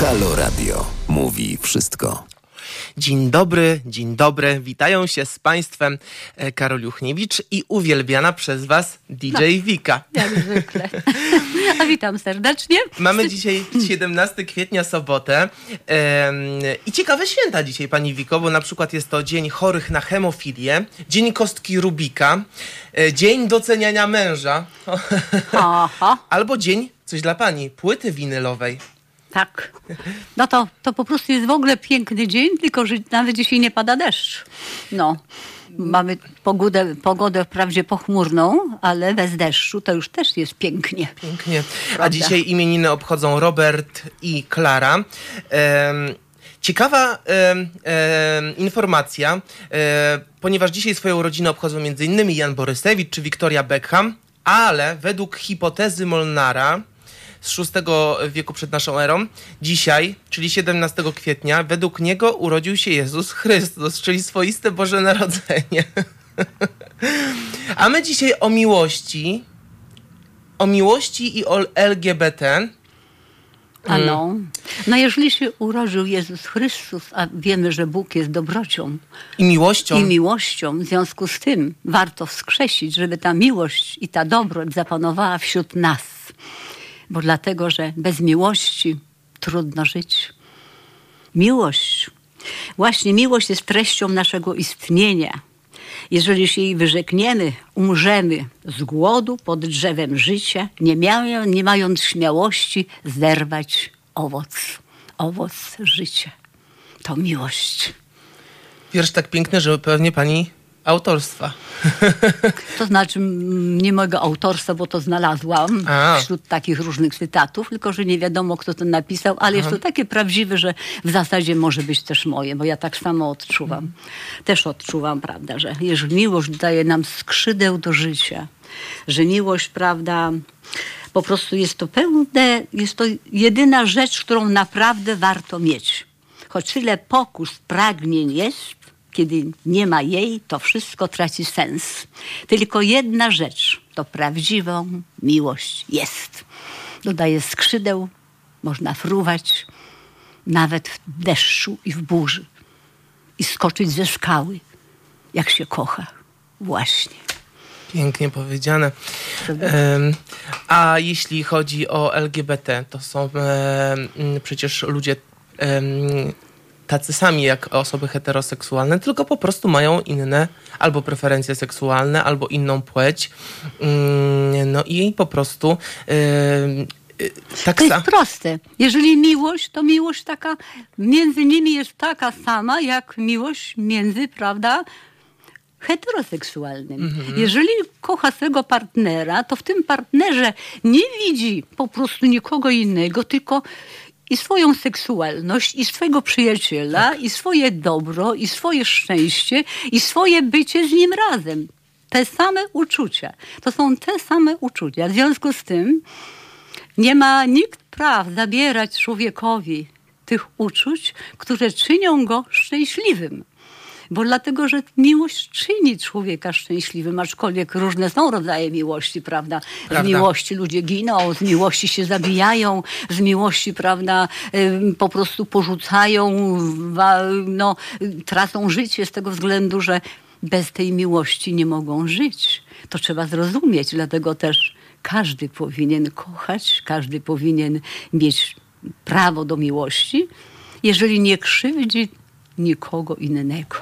Halo Radio mówi wszystko. Dzień dobry, dzień dobry. Witają się z Państwem e, Karol Juchniewicz i uwielbiana przez Was DJ No. Wika. Jak zwykle. A witam serdecznie. Mamy dzisiaj 17 kwietnia, sobotę. I ciekawe święta dzisiaj, Pani Wiko, bo na przykład jest to Dzień Chorych na Hemofilię, Dzień Kostki Rubika, e, Dzień Doceniania Męża, Aha, albo Dzień, coś dla Pani, płyty winylowej. Tak. No to, to po prostu jest w ogóle piękny dzień, tylko że nawet dzisiaj nie pada deszcz. No. Mamy pogodę, pogodę wprawdzie pochmurną, ale bez deszczu to już też jest pięknie. Pięknie. A Prawda. dzisiaj imieniny obchodzą Robert i Klara. Em, ciekawa informacja, e, ponieważ dzisiaj swoją urodzinę obchodzą m.in. Jan Borysewicz czy Wiktoria Beckham, ale według hipotezy Molnara z VI wieku przed naszą erą, dzisiaj, czyli 17 kwietnia, według niego urodził się Jezus Chrystus, czyli swoiste Boże Narodzenie. A my dzisiaj o miłości, o miłości i o LGBT. A no. No jeżeli się urodził Jezus Chrystus, a wiemy, że Bóg jest dobrocią I miłością. i miłością, w związku z tym warto wskrzesić, żeby ta miłość i ta dobroć zapanowała wśród nas. Bo dlatego, że bez miłości trudno żyć. Miłość, właśnie miłość jest treścią naszego istnienia. Jeżeli się jej wyrzekniemy, umrzemy z głodu pod drzewem życia, nie, miają, nie mając śmiałości zerwać owoc, owoc życia. To miłość. Wiersz tak piękny, że pewnie pani autorstwa. To znaczy nie mojego autorstwa, bo to znalazłam A. wśród takich różnych cytatów, tylko że nie wiadomo, kto to napisał, ale jest to takie prawdziwe, że w zasadzie może być też moje, bo ja tak samo odczuwam. Też odczuwam, prawda, że miłość daje nam skrzydeł do życia, że miłość, prawda, po prostu jest to pełne, jest to jedyna rzecz, którą naprawdę warto mieć. Choć tyle pokus, pragnień jest, kiedy nie ma jej, to wszystko traci sens. Tylko jedna rzecz, to prawdziwą miłość jest. Dodaje skrzydeł, można fruwać nawet w deszczu i w burzy i skoczyć ze skały, jak się kocha. Właśnie. Pięknie powiedziane. A jeśli chodzi o LGBT, to są przecież ludzie tacy sami jak osoby heteroseksualne, tylko po prostu mają inne albo preferencje seksualne, albo inną płeć. Mm, No i po prostu em, y, tak To jest proste. Jeżeli miłość, to miłość taka między nimi jest taka sama, jak miłość między, prawda, heteroseksualnym. Jeżeli kocha swego partnera, to w tym partnerze nie widzi po prostu nikogo innego, tylko i swoją seksualność, i swojego przyjaciela, i swoje dobro, i swoje szczęście, i swoje bycie z nim razem. Te same uczucia. To są te same uczucia. W związku z tym nie ma nikt praw zabierać człowiekowi tych uczuć, które czynią go szczęśliwym. Bo dlatego, że miłość czyni człowieka szczęśliwym, aczkolwiek różne są rodzaje miłości, prawda? Z Prawda. miłości ludzie giną, z miłości się zabijają, z miłości, prawda, po prostu porzucają, no, tracą życie z tego względu, że bez tej miłości nie mogą żyć. To trzeba zrozumieć, dlatego też każdy powinien kochać, każdy powinien mieć prawo do miłości, jeżeli nie krzywdzi nikogo innego.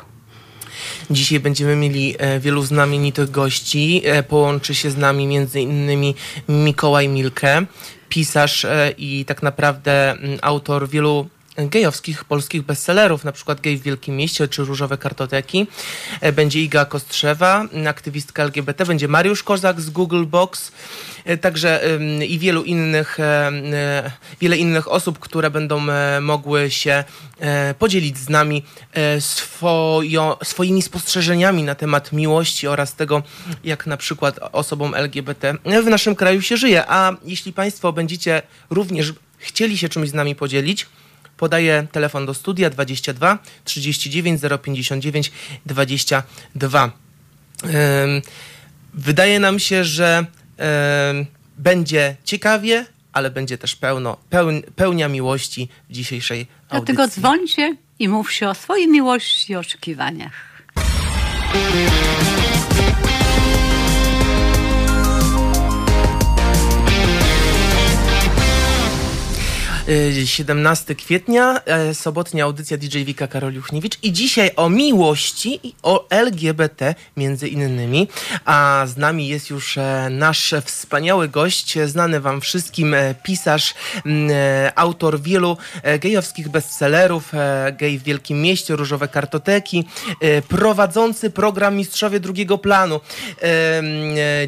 Dzisiaj będziemy mieli e, wielu znamienitych gości. E, połączy się z nami między innymi Mikołaj Milke, pisarz e, i tak naprawdę mm, autor wielu gejowskich polskich bestsellerów, na przykład Gej w Wielkim Mieście czy Różowe Kartoteki. E, Będzie Iga Kostrzewa, aktywistka LGBT, będzie Mariusz Kozak z Google Box, e, także i wielu innych, e, wiele innych osób, które będą mogły się podzielić z nami swoją, swoimi spostrzeżeniami na temat miłości oraz tego, jak na przykład osobom LGBT w naszym kraju się żyje. A jeśli Państwo będziecie również chcieli się czymś z nami podzielić, Podaję telefon do studia 22 39 059 22. Ym, Wydaje nam się, że będzie ciekawie, ale będzie też pełno, pełn, pełnia miłości w dzisiejszej audycji. Dlatego dzwońcie i mówcie o swojej miłości i oczekiwaniach. 17 kwietnia, e, sobotnia audycja DJ Wika Karoliuchniewicz i dzisiaj o miłości i o LGBT między innymi. A z nami jest już e, nasz wspaniały gość, znany wam wszystkim e, pisarz, autor wielu gejowskich bestsellerów, gej w Wielkim Mieście, Różowe Kartoteki, prowadzący program Mistrzowie Drugiego Planu,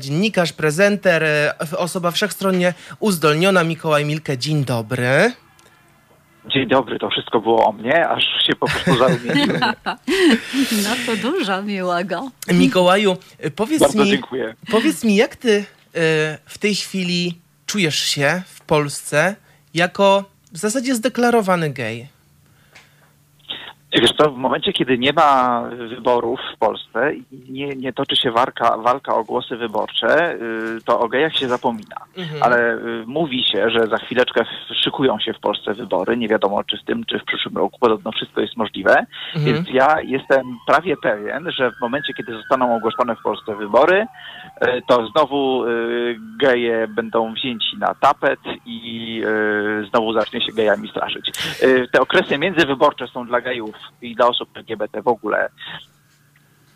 dziennikarz, prezenter, osoba wszechstronnie uzdolniona, Mikołaj Milke. Dzień dobry. Dzień dobry, to wszystko było o mnie, aż się po prostu zarumieniłem. No to dużo miłego. Mikołaju, powiedz Bardzo mi, dziękuję. powiedz mi, jak ty y, w tej chwili czujesz się w Polsce jako w zasadzie zdeklarowany gej? Wiesz co, w momencie, kiedy nie ma wyborów w Polsce i nie, nie toczy się walka, walka o głosy wyborcze, y, to o gejach się zapomina. Mhm. Ale y, mówi się, że za chwileczkę szykują się w Polsce wybory. Nie wiadomo, czy w tym, czy w przyszłym roku. Podobno wszystko jest możliwe. Mhm. Więc ja jestem prawie pewien, że w momencie, kiedy zostaną ogłoszone w Polsce wybory, y, to znowu geje będą wzięci na tapet i znowu zacznie się gejami straszyć. Te okresy międzywyborcze są dla gejów i dla osób LGBT w ogóle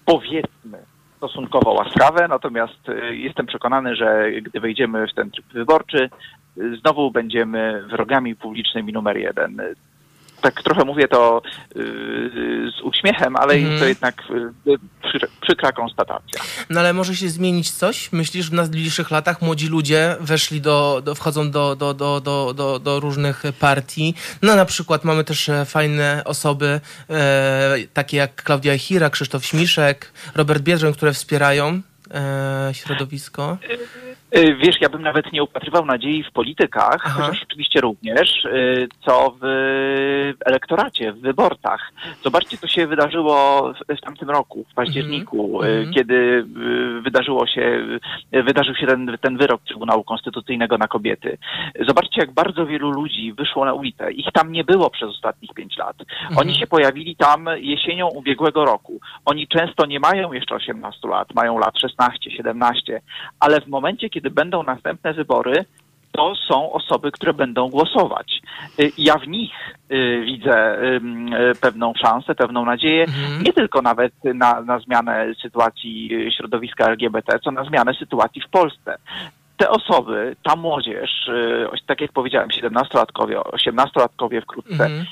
powiedzmy stosunkowo łaskawe, natomiast y, jestem przekonany, że gdy wejdziemy w ten tryb wyborczy, znowu będziemy wrogami publicznymi numer jeden tak trochę mówię to yy, z uśmiechem, ale jest to jednak przy, przykra konstatacja. No ale może się zmienić coś? Myślisz, w najbliższych latach młodzi ludzie weszli do, do wchodzą do, do, do, do, do, do różnych partii. No na przykład mamy też e, fajne osoby, e, takie jak Klaudia Chira, Krzysztof Śmiszek, Robert Biedroń, które wspierają e, środowisko. Y, Wiesz, ja bym nawet nie upatrywał nadziei w politykach, Aha. chociaż oczywiście również, y, co w elektoracie, w wyborcach. Zobaczcie, co się wydarzyło w, w tamtym roku, w październiku, y, Mhm. kiedy wydarzyło się, wydarzył się ten, ten wyrok Trybunału Konstytucyjnego na kobiety. Zobaczcie, jak bardzo wielu ludzi wyszło na ulicę. Ich tam nie było przez ostatnich pięć lat. Oni się pojawili tam jesienią ubiegłego roku. Oni często nie mają jeszcze 18 lat, mają lat 16, 17, ale w momencie, kiedy będą następne wybory, to są osoby, które będą głosować. Y, Ja w nich y, widzę y, pewną szansę, pewną nadzieję, Mhm. nie tylko nawet na, na zmianę sytuacji środowiska LGBT, co na zmianę sytuacji w Polsce. Te osoby, ta młodzież, tak jak powiedziałem, 17-latkowie, 18-latkowie wkrótce, Mhm.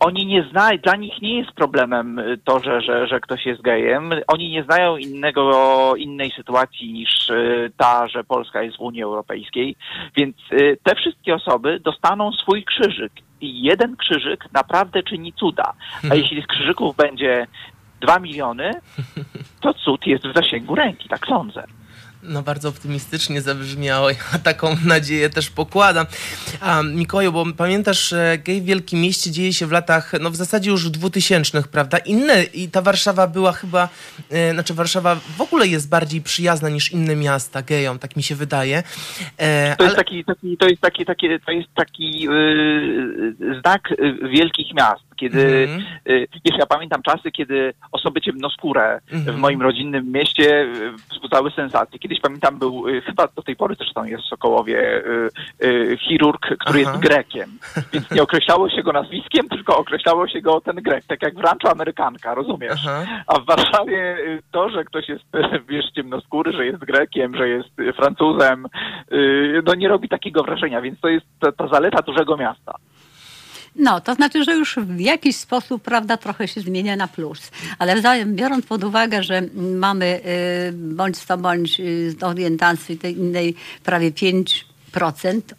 Oni nie znają, dla nich nie jest problemem y, to, że, że, że ktoś jest gejem. Oni nie znają innego, innej sytuacji niż y, ta, że Polska jest w Unii Europejskiej. Więc y, te wszystkie osoby dostaną swój krzyżyk. I jeden krzyżyk naprawdę czyni cuda. A jeśli z krzyżyków będzie dwa miliony, to cud jest w zasięgu ręki, tak sądzę. No bardzo optymistycznie zabrzmiało. Ja taką nadzieję też pokładam. A Mikołaju, bo pamiętasz, że gej w Wielkim Mieście dzieje się w latach, no w zasadzie już 2000, prawda? Inne, i ta Warszawa była chyba, e, znaczy Warszawa w ogóle jest bardziej przyjazna niż inne miasta gejom, tak mi się wydaje. E, To jest ale- taki, taki, to jest taki, taki, to jest taki yy, znak yy, wielkich miast, kiedy, Mhm. yy, wiesz, ja pamiętam czasy, kiedy osoby ciemnoskóre Mhm. w moim rodzinnym mieście yy, wzbudzały sensację. Kiedyś pamiętam był, yy, chyba do tej pory zresztą jest w Sokołowie, chirurg, który Aha. jest Grekiem. Więc nie określało się go nazwiskiem, tylko określało się go ten Grek, tak jak w Rancho Amerykanka, rozumiesz? Aha. A w Warszawie y, to, że ktoś jest, wiesz, ciemnoskóry, że jest Grekiem, że jest y, Francuzem, y, no nie robi takiego wrażenia, więc to jest ta, ta zaleta dużego miasta. No, to znaczy, że już w jakiś sposób, prawda, trochę się zmienia na plus. Ale biorąc pod uwagę, że mamy y, bądź to bądź y, z orientacji tej innej prawie 5%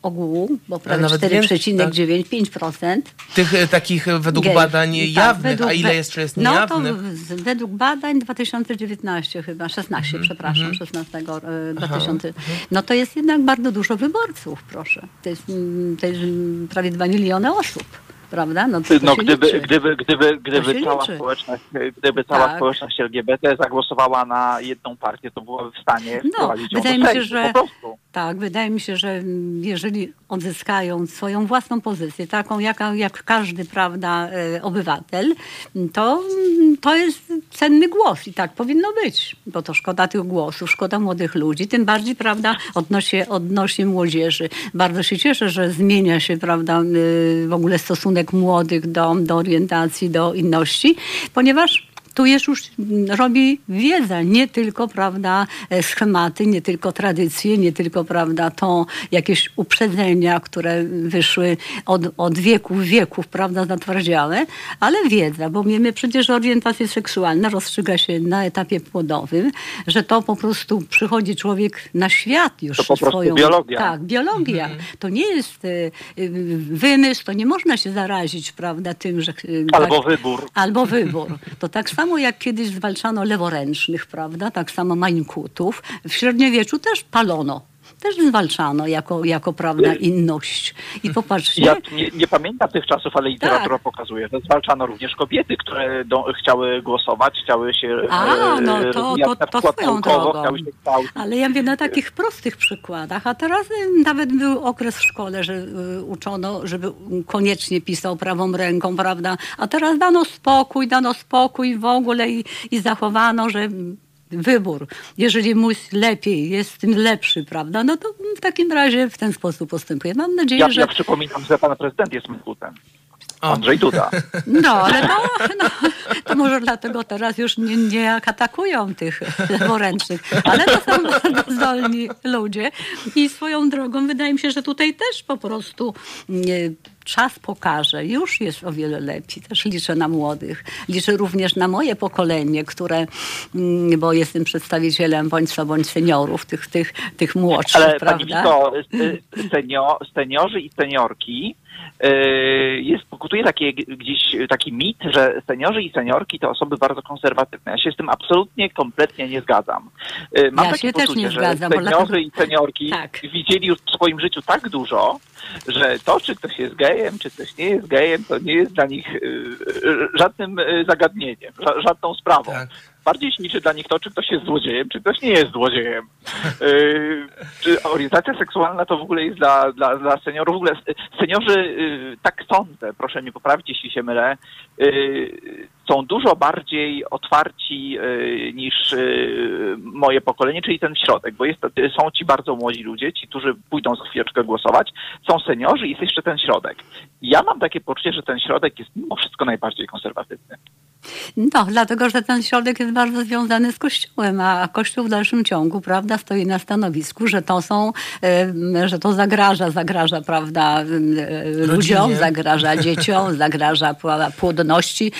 ogółu, bo prawie nawet więcej, 4,9-5%. Tych e, takich e, według badań Tak, jawnych, według a ile jeszcze jest No niejawnych? to z, według badań 2019 chyba, 16 Mhm, przepraszam, 16 e, 2000. No to jest jednak bardzo dużo wyborców, proszę. To jest, mm, to jest mm, prawie 2 miliony osób. Prawda? No, to, No, gdyby, liczy. gdyby, gdyby, gdyby cała liczy. społeczność, gdyby cała Tak. społeczność LGBT zagłosowała na jedną partię, to byłaby w stanie No, wprowadzić ją wydaje do mi się, że-. Tak, wydaje mi się, że jeżeli odzyskają swoją własną pozycję, taką jak każdy, prawda, e, obywatel, to, to jest cenny głos i tak powinno być, bo to szkoda tych głosów, szkoda młodych ludzi, tym bardziej, prawda, odnośnie, odnośnie młodzieży. Bardzo się cieszę, że zmienia się, prawda, y, w ogóle stosunek młodych do, do orientacji, do inności, ponieważ tu jest już mm, robi wiedza, nie tylko, prawda, e, schematy, nie tylko tradycje, nie tylko, prawda, to jakieś uprzedzenia, które wyszły od, od wieków, wieków, prawda, zatwardziałe, ale wiedza, bo wiemy przecież, że orientacja seksualna rozstrzyga się na etapie płodowym, że to po prostu przychodzi człowiek na świat już To po prostu swoją... biologia. Tak, biologia. Mhm. To nie jest e, wymysł, to nie można się zarazić, prawda, tym, że... e, Albo bak- wybór. Albo wybór. To tak samo jak kiedyś zwalczano leworęcznych, prawda? Tak samo mańkutów. W średniowieczu też palono. Też zwalczano jako, jako prawda, inność. I popatrzcie, Ja nie, nie pamiętam tych czasów, ale literatura Tak. pokazuje, że zwalczano również kobiety, które do, chciały głosować, chciały się A, e, no to- to- to swoją drogą. chciały się kształcić. Ale ja mówię na takich prostych przykładach, a teraz y, nawet był okres w szkole, że y, uczono, żeby y, koniecznie pisał prawą ręką, prawda? A teraz dano spokój, dano spokój w ogóle i, i zachowano, że wybór, jeżeli mój lepiej, jest tym lepszy, prawda? No to w takim razie w ten sposób postępuje. Mam nadzieję, Ja, że... ja przypominam, że pan prezydent jest mękutem. Andrzej Duda. No, ale to, no, to może dlatego teraz już nie, nie atakują tych leworęcznych, ale to są bardzo zdolni ludzie i swoją drogą wydaje mi się, że tutaj też po prostu nie, czas pokaże. Już jest o wiele lepiej. Też liczę na młodych. Liczę również na moje pokolenie, które, mm, bo jestem przedstawicielem bądź co bądź seniorów, tych, tych, tych młodszych, Ale prawda? Wito, y, senio, seniorzy i seniorki y, jest, pokutuje takie, gdzieś taki mit, że seniorzy i seniorki to osoby bardzo konserwatywne. Ja się z tym absolutnie, kompletnie nie zgadzam. Y, Mam Ja takie się też poczucie, nie że zgadzam, seniorzy dlatego- i seniorki Tak. widzieli już w swoim życiu tak dużo, że to, czy ktoś jest gejem, czy ktoś nie jest gejem, to nie jest dla nich y, y, żadnym y, zagadnieniem, ża- żadną sprawą. Tak. Bardziej się liczy dla nich to, czy ktoś jest złodziejem, czy ktoś nie jest złodziejem. Yy, czy orientacja seksualna to w ogóle jest dla, dla, dla seniorów. W ogóle seniorzy, yy, tak sądzę, proszę mnie poprawić, jeśli się mylę, yy, są dużo bardziej otwarci yy, niż yy, moje pokolenie, czyli ten środek, bo jest, są ci bardzo młodzi ludzie, ci, którzy pójdą za chwileczkę głosować, są seniorzy i jest jeszcze ten środek. Ja mam takie poczucie, że ten środek jest mimo wszystko najbardziej konserwatywny. No, dlatego, że ten środek jest bardzo związany z Kościołem, a Kościół w dalszym ciągu, prawda, stoi na stanowisku, że to są, em, że to zagraża, zagraża, prawda, e, ludziom, zagraża dzieciom, zagraża płodności,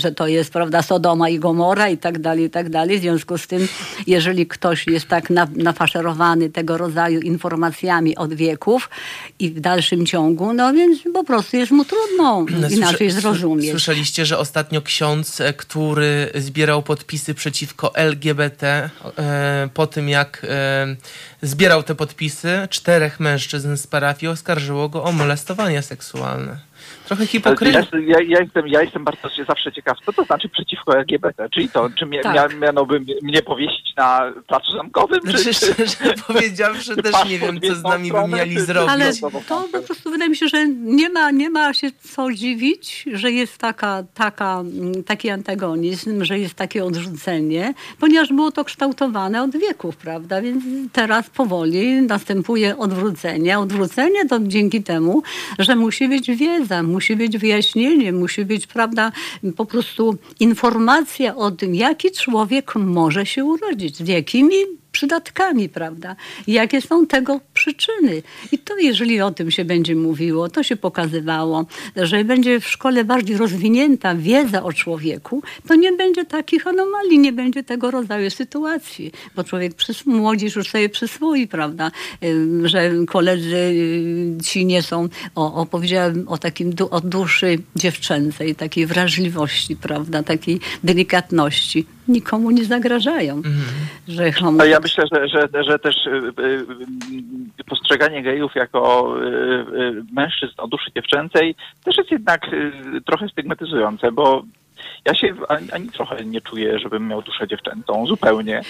że to jest, prawda, Sodoma i Gomora i tak dalej, i tak dalej. W związku z tym, jeżeli ktoś jest tak na, nafaszerowany tego rodzaju informacjami od wieków i w dalszym ciągu, no więc po prostu jest mu trudno No, inaczej zrozumieć. Słyszeliście, że ostatnio ksiądz, e, który zbierał podpisy przeciwko LGBT, e, po tym jak e, zbierał te podpisy, czterech mężczyzn z parafii oskarżyło go o molestowanie seksualne. Trochę hipokryzja. Ja, ja, ja, jestem, ja jestem bardzo się zawsze ciekaw, co to znaczy przeciwko LGBT? Czyli to, czy mia, Tak. mia, mianoby mnie- powiesić na placu zamkowym? Czy, Znaczy, czy, szczerze powiedziawszy, czy też paszport nie wiem, co z nami by mieli czy- zrobić. Ale to to po prostu wydaje mi się, że nie ma, nie ma się co dziwić, że jest taka, taka, mm, taki antagonizm, że jest takie odrzucenie, ponieważ było to kształtowane od wieków, prawda? Więc teraz powoli następuje odwrócenie. Odwrócenie to dzięki temu, że musi być wiedza, musi być wyjaśnienie, musi być, prawda, po prostu informacja o tym, jaki człowiek może się urodzić, z jakimi przydatkami, prawda? I Jakie są tego przyczyny. I to, jeżeli o tym się będzie mówiło, to się pokazywało, że będzie w szkole bardziej rozwinięta wiedza o człowieku, to nie będzie takich anomalii, nie będzie tego rodzaju sytuacji, bo człowiek, młodzież już sobie przyswoi, prawda, że koledzy y, ci nie są, o, opowiedziałem o takim o duszy dziewczęcej, takiej wrażliwości, prawda, takiej delikatności nikomu nie zagrażają. Mhm. Że homo... Ja myślę, że, że, że też y, y, y, postrzeganie gejów jako mężczyzn o duszy dziewczęcej też jest jednak trochę stygmatyzujące, bo ja się ani, ani trochę nie czuję, żebym miał duszę dziewczęcą, zupełnie.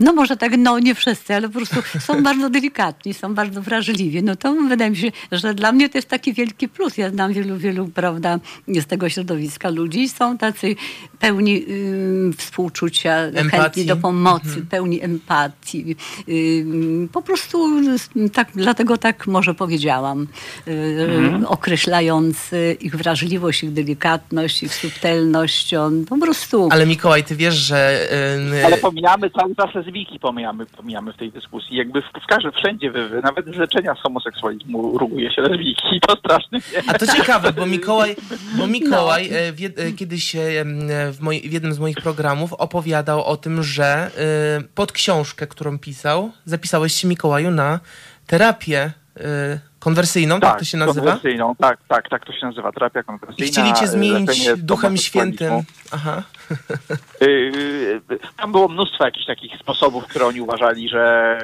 No może tak, no nie wszyscy, ale po prostu są bardzo delikatni, są bardzo wrażliwi. No to wydaje mi się, że dla mnie to jest taki wielki plus. Ja znam wielu, wielu, prawda, z tego środowiska ludzi. Są tacy pełni y, współczucia, empatii. chętni do pomocy, mhm. pełni empatii. Y, po prostu tak, dlatego tak może powiedziałam, y, mhm. określając ich wrażliwość, ich delikatność, ich subtelność. On po prostu... Ale Mikołaj, ty wiesz, że... Ale pomijamy cały czas lesbijki pomijamy, pomijamy w tej dyskusji. Jakby w, w każdym, wszędzie, wy, nawet z leczenia z homoseksualizmu ruguje się lesbijki i to strasznie. A to ciekawe, bo Mikołaj, bo Mikołaj no. E, kiedyś e, w, moj, w jednym z moich programów opowiadał o tym, że pod książkę, którą pisał, zapisałeś się Mikołaju na terapię konwersyjną, tak, tak to się nazywa? konwersyjną, tak, tak, tak to się nazywa, terapia konwersyjna. I chcieli cię zmienić Duchem Świętym. Aha. Y, y, tam było mnóstwo jakichś takich sposobów, które oni uważali, że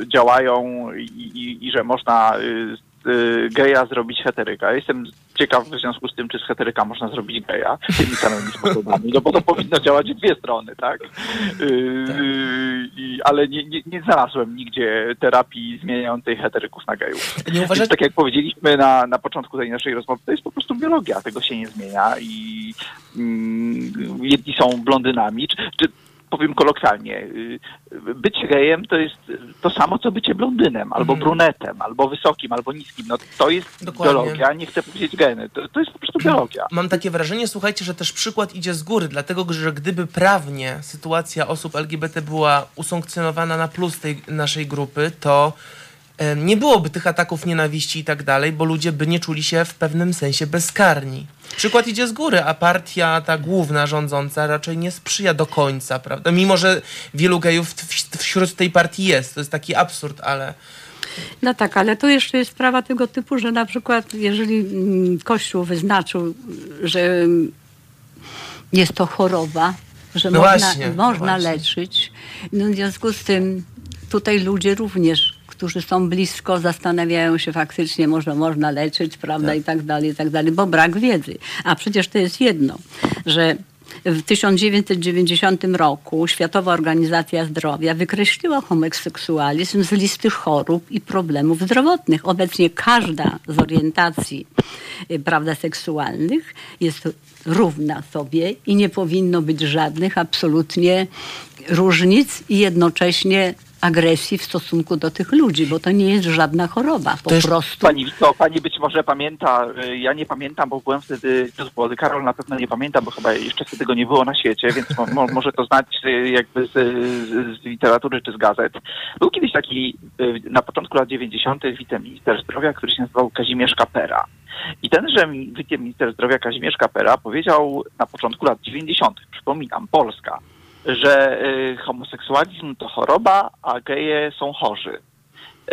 y, działają i, i, i że można geja zrobić heteryka. Jestem ciekaw w związku z tym, czy z heteryka można zrobić geja tymi samymi sposobami, no bo to powinno działać w dwie strony, tak? tak. ale nie, nie, nie, znalazłem nigdzie terapii zmieniającej heteryków na gejów. Nie tak jak powiedzieliśmy na, na początku tej naszej rozmowy, to jest po prostu biologia, tego się nie zmienia i mm, jedni są blondynami, czy, czy powiem kolokwialnie, y, bycie gejem to jest to samo, co bycie blondynem, albo mm. brunetem, albo wysokim, albo niskim. No to jest Dokładnie. biologia, nie chcę powiedzieć geny. To, to jest po prostu biologia. Mam takie wrażenie, słuchajcie, że też przykład idzie z góry, dlatego, że gdyby prawnie sytuacja osób LGBT była usankcjonowana na plus tej naszej grupy, to nie byłoby tych ataków nienawiści i tak dalej, bo ludzie by nie czuli się w pewnym sensie bezkarni. Przykład idzie z góry, a partia ta główna rządząca raczej nie sprzyja do końca, prawda? Mimo, że wielu gejów wśród tej partii jest. To jest taki absurd, ale... No tak, ale tu jeszcze jest sprawa tego typu, że na przykład jeżeli mm, Kościół wyznaczył, że jest to choroba, że no można, właśnie, można no leczyć, no w związku z tym tutaj ludzie również którzy są blisko, zastanawiają się faktycznie, może można leczyć, prawda, tak. i tak dalej, i tak dalej, bo brak wiedzy. A przecież to jest jedno, że w 1990 roku Światowa Organizacja Zdrowia wykreśliła homoseksualizm z listy chorób i problemów zdrowotnych. Obecnie każda z orientacji y, prawda, seksualnych jest równa sobie i nie powinno być żadnych absolutnie różnic i jednocześnie agresji w stosunku do tych ludzi, bo to nie jest żadna choroba, po Też prostu. Pani Wito, pani być może pamięta, y, ja nie pamiętam, bo byłem wtedy, Karol na pewno nie pamięta, bo chyba jeszcze wtedy go nie było na świecie, więc mo, może to znać y, jakby z, z, literatury czy z gazet. Był kiedyś taki y, na początku lat 90. wiceminister zdrowia, który się nazywał Kazimierz Kapera. I tenże wiceminister zdrowia Kazimierz Kapera powiedział na początku lat 90., przypominam, Polska, że y, homoseksualizm to choroba, a geje są chorzy.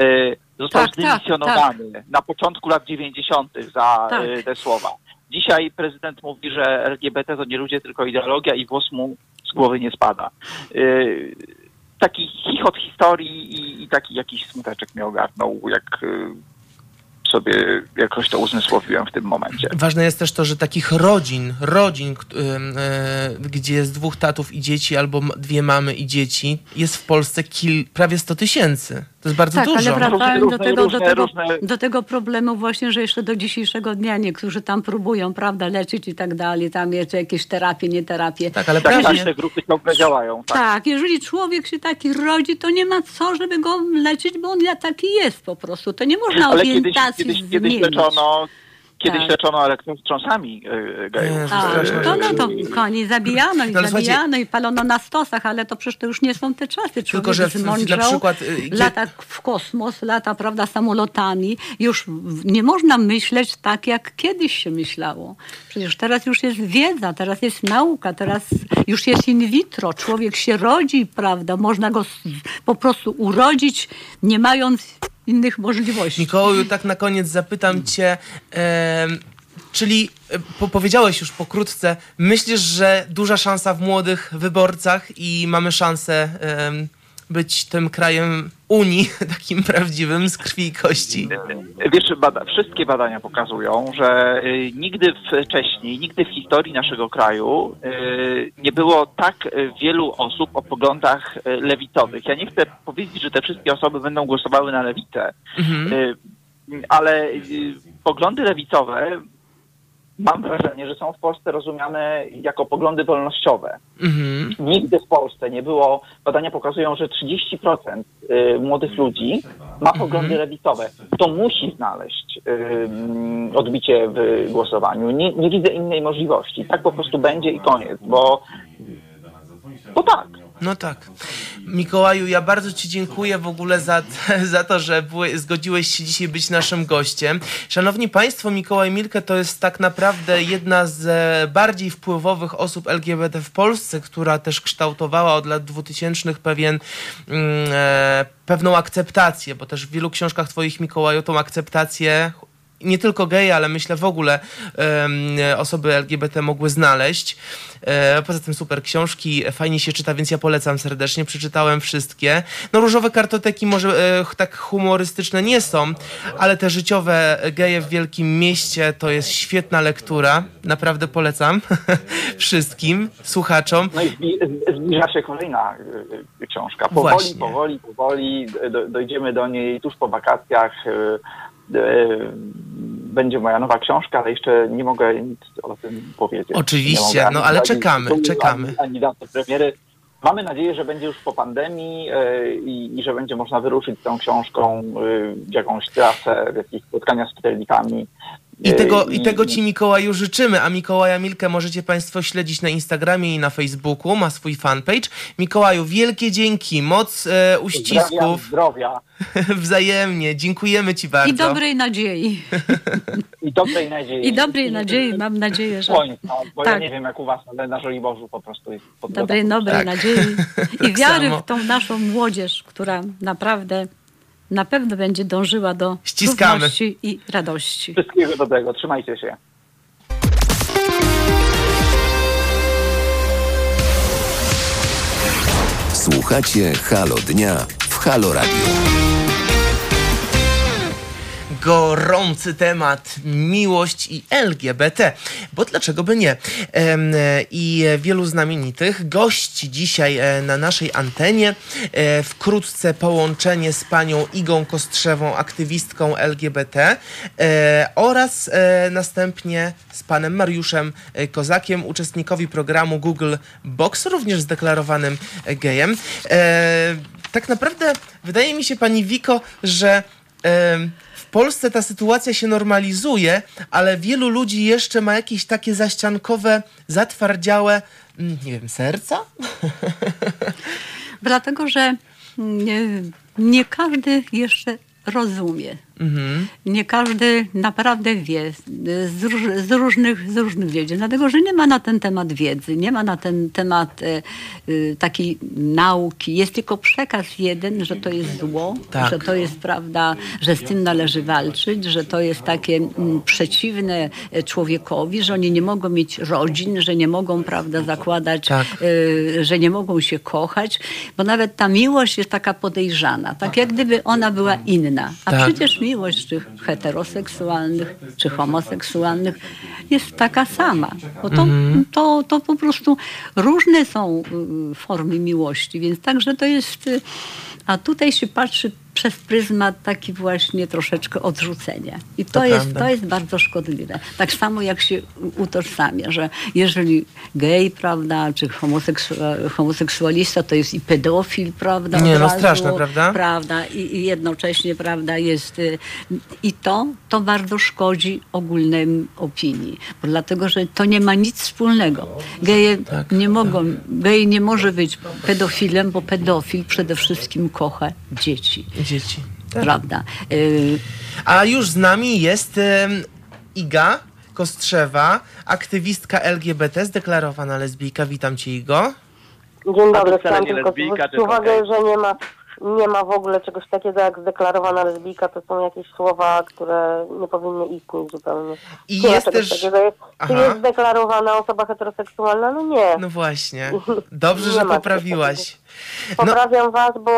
Y, został tak, zdymisjonowany tak, tak. na początku lat 90. za tak. y, te słowa. Dzisiaj prezydent mówi, że LGBT to nie ludzie, tylko ideologia i włos mu z głowy nie spada. Taki chichot historii i, i, taki jakiś smuteczek mnie ogarnął, jak sobie jakoś to uzmysłowiłem w tym momencie. Ważne jest też to, że takich rodzin, rodzin, yy, gdzie jest dwóch tatów i dzieci, albo dwie mamy i dzieci, jest w Polsce kil, prawie 100 tysięcy. To jest bardzo tak, dużo. ale wracając do tego, różne, do, tego, różne... do tego problemu właśnie, że jeszcze do dzisiejszego dnia niektórzy tam próbują, prawda, leczyć i tak dalej, tam jeszcze jakieś terapie, nie terapie. Tak, ale tak, tak, te grupy ciągle działają. Tak. tak, jeżeli człowiek się taki rodzi, to nie ma co, żeby go leczyć, bo on taki jest po prostu. To nie można ale orientacji kiedyś, kiedyś, leczono Kiedyś tak. leczono elektrostrząsami gejów. To, no to koni zabijano i no, zabijano i palono na stosach, ale to przecież to już nie są te czasy. Człowiek Tylko, że w, na przykład... Y, lata w kosmos, lata, prawda, samolotami. Już nie można myśleć tak, jak kiedyś się myślało. Przecież teraz już jest wiedza, teraz jest nauka, teraz już jest in vitro. Człowiek się rodzi, prawda, można go po prostu urodzić, nie mając innych możliwości. Mikołaju, tak na koniec zapytam cię, e, Czyli po, powiedziałeś już pokrótce, myślisz, że duża szansa w młodych wyborcach i mamy szansę być tym krajem Unii, takim prawdziwym z krwi i kości? Wiesz, bada, wszystkie badania pokazują, że y, nigdy wcześniej, nigdy w historii naszego kraju y, nie było tak wielu osób o poglądach y, lewicowych. Ja nie chcę powiedzieć, że te wszystkie osoby będą głosowały na lewicę, Mhm. ale poglądy lewicowe mam wrażenie, że są w Polsce rozumiane jako poglądy wolnościowe. Mhm. Nigdy w Polsce nie było, badania pokazują, że 30% y, młodych ludzi ma poglądy lewicowe. To musi znaleźć y, odbicie w głosowaniu. Nie, nie widzę innej możliwości. Tak po prostu będzie i koniec, bo, bo tak. No tak. Mikołaju, ja bardzo Ci dziękuję w ogóle za, za to, że zgodziłeś się dzisiaj być naszym gościem. Szanowni Państwo, Mikołaj Milke to jest tak naprawdę jedna z e, bardziej wpływowych osób LGBT w Polsce, która też kształtowała od lat 2000 pewien, mm, e, pewną akceptację, bo też w wielu książkach Twoich, Mikołaju, tą akceptację nie tylko geje, ale myślę w ogóle osoby LGBT mogły znaleźć. E, poza tym super książki, fajnie się czyta, więc ja polecam serdecznie. Przeczytałem wszystkie. No różowe kartoteki może e, tak humorystyczne nie są, ale te życiowe geje w wielkim mieście to jest świetna lektura. Naprawdę polecam wszystkim słuchaczom. No i zbliża się kolejna y, książka. Powoli, Właśnie. powoli, powoli do, dojdziemy do niej tuż po wakacjach. Y, Będzie moja nowa książka, ale jeszcze nie mogę nic o tym powiedzieć. Oczywiście, no ale czekamy, tytułu, czekamy. Ani, ani daty premiery. Mamy nadzieję, że będzie już po pandemii y, i, i że będzie można wyruszyć z tą książką y, w jakąś trasę, w jakieś spotkania z czytelnikami. I tego, I tego Ci Mikołaju życzymy, a Mikołaja Milkę możecie Państwo śledzić na Instagramie i na Facebooku, ma swój fanpage. Mikołaju, wielkie dzięki, moc e, uścisków, zdrowia wzajemnie, dziękujemy Ci bardzo. I dobrej nadziei. i dobrej nadziei. I dobrej nadziei, mam nadzieję, że Słońca, bo ja Tak. nie wiem jak u was, ale na Żoliborzu po prostu jest pogoda. dobrej, dobrej Tak. nadziei i Tak wiary samo. w tą naszą młodzież, która naprawdę na pewno będzie dążyła do Ściskamy. i radości. Wszystkiego dobrego, trzymajcie się. Słuchacie Halo Dnia w Halo Radio. Gorący temat miłość i LGBT, bo dlaczego by nie? E, I wielu znamienitych gości dzisiaj e, na naszej antenie. E, Wkrótce połączenie z panią Igą Kostrzewą, aktywistką LGBT oraz następnie z panem Mariuszem Kozakiem, uczestnikowi programu Google Box, również zdeklarowanym gejem. Tak naprawdę wydaje mi się pani Wiko, że Polsce ta sytuacja się normalizuje, ale wielu ludzi jeszcze ma jakieś takie zaściankowe, zatwardziałe, mm, nie wiem, serca? Dlatego, że nie, nie każdy jeszcze rozumie. Mhm. Nie każdy naprawdę wie z, róż, z, różnych, z różnych dziedzin, dlatego że nie ma na ten temat wiedzy, nie ma na ten temat e, e, takiej nauki. Jest tylko przekaz jeden, że to jest zło, Tak. że to jest prawda, że z tym należy walczyć, że to jest takie mm, przeciwne e, człowiekowi, że oni nie mogą mieć rodzin, że nie mogą prawda, zakładać, Tak. e, że nie mogą się kochać, bo nawet ta miłość jest taka podejrzana, tak jak gdyby ona była inna. A Tak. przecież miłość czy heteroseksualnych, czy homoseksualnych jest taka sama. Bo to, to, to po prostu różne są y, formy miłości, więc także to jest... y, A tutaj się patrzy przez pryzmat taki właśnie troszeczkę odrzucenia. I to, To jest, prawda. to jest bardzo szkodliwe. Tak samo jak się utożsamia, że jeżeli gej, prawda, czy homoseksu- homoseksualista to jest i pedofil, prawda? Nie, no straszne, prawda? prawda? I, I jednocześnie, prawda, jest... y, I to, to bardzo szkodzi ogólnej opinii. Bo dlatego, że to nie ma nic wspólnego. Geje Tak, nie mogą... Gej nie może być pedofilem, bo pedofil przede wszystkim kocha dzieci. Dzieci. Tak. Prawda? Y, A już z nami jest Iga Kostrzewa, aktywistka LGBT, zdeklarowana lesbijka. Witam cię, Igo. Dzień dobry, chciałam tylko zwrócić uwagę, że nie ma nie ma w ogóle czegoś takiego jak zdeklarowana lesbijka, to są jakieś słowa, które nie powinny istnieć zupełnie. I nie jest też- takiego. Jest, Aha. czy jest zdeklarowana osoba heteroseksualna? No nie. No właśnie. Dobrze, że poprawiłaś. No, Poprawiam was, bo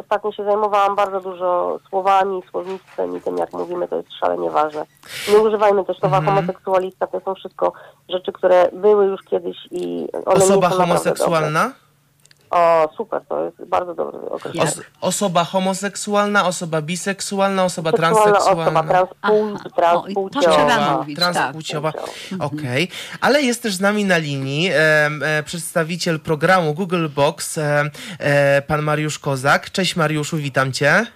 ostatnio się zajmowałam bardzo dużo słowami, słownictwem i tym, jak mówimy, to jest szalenie ważne. Nie używajmy też słowa Mhm. homoseksualista, to są wszystko rzeczy, które były już kiedyś i one osoba nie są homoseksualna? Dobre. O, super, to jest bardzo dobry określenie. Os osoba homoseksualna, osoba biseksualna, osoba Seksualna transseksualna. osoba, transpłci, Aha. transpłciowa. Mówić, transpłciowa. tak. Okej, ale jest też z nami na linii e, e, przedstawiciel programu Google Box, e, e, pan Mariusz Kozak. Cześć Mariuszu, witam cię.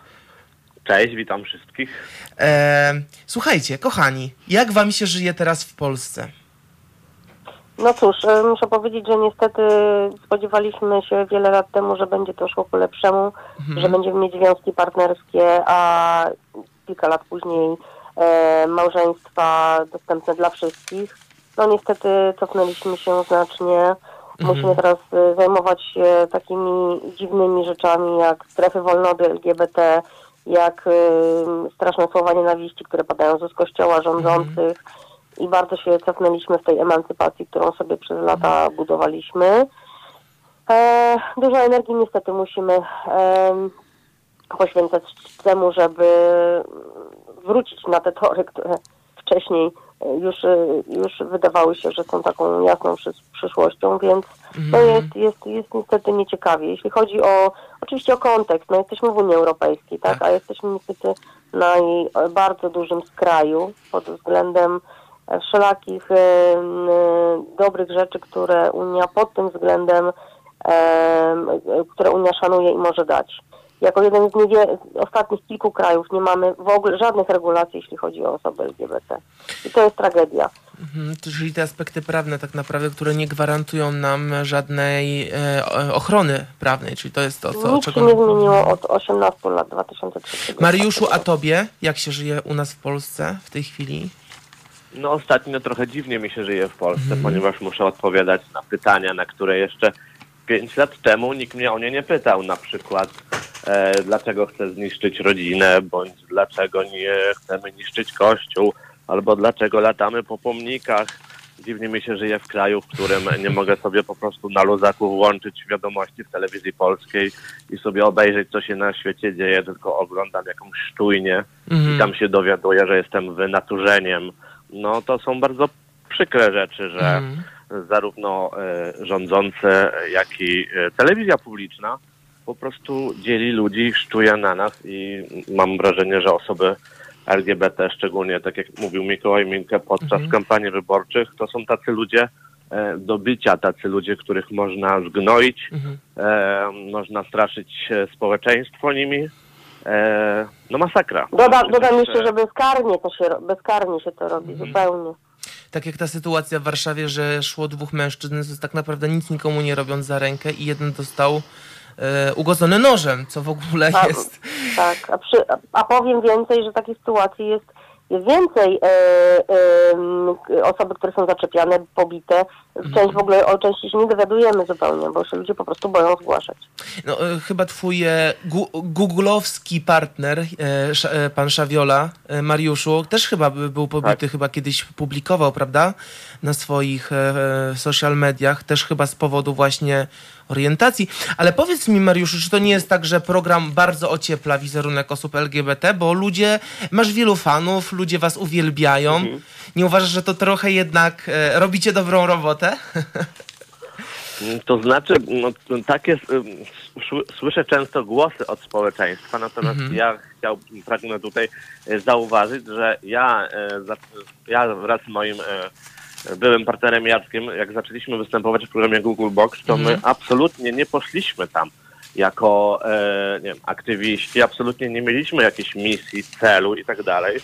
Cześć, witam wszystkich. E, słuchajcie, kochani, jak wam się żyje teraz w Polsce? No cóż, e, muszę powiedzieć, że niestety spodziewaliśmy się wiele lat temu, że będzie to szło ku lepszemu, że będziemy mieć związki partnerskie, a kilka lat później e, małżeństwa dostępne dla wszystkich. No niestety cofnęliśmy się znacznie. Musimy teraz e, zajmować się takimi dziwnymi rzeczami jak strefy wolnody LGBT, jak e, straszne słowa nienawiści, które padają z ust kościoła rządzących i bardzo się cofnęliśmy w tej emancypacji, którą sobie przez lata budowaliśmy. E, dużo energii niestety musimy em, poświęcać temu, żeby wrócić na te tory, które wcześniej e, już, e, już wydawały się, że są taką jasną przysz- przyszłością, więc to jest, jest, jest niestety nieciekawie. Jeśli chodzi o, oczywiście o kontekst, no jesteśmy w Unii Europejskiej, tak, Tak. a jesteśmy niestety na jej e, bardzo dużym skraju pod względem e, wszelakich dobrych rzeczy, które Unia pod tym względem, które Unia szanuje i może dać. Jako jeden z niewie- ostatnich kilku krajów nie mamy w ogóle żadnych regulacji, jeśli chodzi o osoby LGBT. I to jest tragedia. Mhm, czyli te aspekty prawne tak naprawdę, które nie gwarantują nam żadnej e, ochrony prawnej, czyli to jest to, co, Nic się czego... nie zmieniło od 18 lat 2003. Mariuszu, a tobie? Jak się żyje u nas w Polsce w tej chwili? No ostatnio trochę dziwnie mi się żyje w Polsce, ponieważ muszę odpowiadać na pytania, na które jeszcze pięć lat temu nikt mnie o nie nie pytał. Na przykład e, dlaczego chcę zniszczyć rodzinę, bądź dlaczego nie chcemy niszczyć kościół, albo dlaczego latamy po pomnikach. Dziwnie mi się żyje w kraju, w którym nie mogę sobie po prostu na luzaku włączyć wiadomości w telewizji polskiej i sobie obejrzeć, co się na świecie dzieje, tylko oglądam jakąś sztujnię i tam się dowiaduję, że jestem wynaturzeniem. No to są bardzo przykre rzeczy, że Mhm. zarówno e, rządzące, jak i e, telewizja publiczna po prostu dzieli ludzi, szczuje na nas i mam wrażenie, że osoby LGBT, szczególnie tak jak mówił Mikołaj Minkę podczas kampanii wyborczych, to są tacy ludzie e, do bycia, tacy ludzie, których można zgnoić, e, można straszyć społeczeństwo nimi. E, no masakra. Doda, dodam jeszcze, że bezkarnie to się, bezkarnie się to robi, zupełnie. Tak jak ta sytuacja w Warszawie, że szło dwóch mężczyzn, tak naprawdę nic nikomu nie robiąc za rękę i jeden dostał e, ugodzony nożem, co w ogóle A, jest... Tak, a, przy, a powiem więcej, że takich sytuacji jest, jest więcej e, e, osoby, które są zaczepiane, pobite. Część w ogóle o części się nie dowiadujemy zupełnie, bo się ludzie po prostu boją zgłaszać. No, e, chyba twój gu, googlowski partner, pan Szawiola, Mariuszu, też chyba by- był pobity, chyba kiedyś publikował, prawda, na swoich social mediach, też chyba z powodu właśnie orientacji. Ale powiedz mi, Mariuszu, czy to nie jest tak, że program bardzo ociepla wizerunek osób LGBT, bo ludzie, masz wielu fanów, ludzie was uwielbiają. Nie uważasz, że to trochę jednak e, robicie dobrą robotę? To znaczy, no, tak jest, ym, sły- słyszę często głosy od społeczeństwa, natomiast ja chciałbym, pragnę tutaj e, zauważyć, że ja, e, ja wraz z moim e, byłym partnerem Jackiem, jak zaczęliśmy występować w programie Google Box, to my absolutnie nie poszliśmy tam jako e, nie wiem, aktywiści, absolutnie nie mieliśmy jakiejś misji, celu i tak dalej.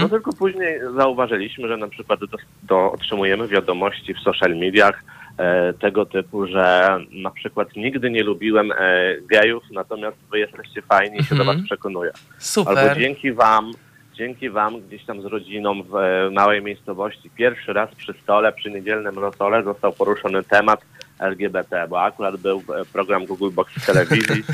No tylko później zauważyliśmy, że na przykład do, do, otrzymujemy wiadomości w social mediach e, tego typu, że na przykład nigdy nie lubiłem e, gejów, natomiast wy jesteście fajni i się do was przekonuję. Super. Albo dzięki wam, dzięki wam gdzieś tam z rodziną w e, małej miejscowości pierwszy raz przy stole, przy niedzielnym rosole został poruszony temat LGBT, bo akurat był e, program Google Box w telewizji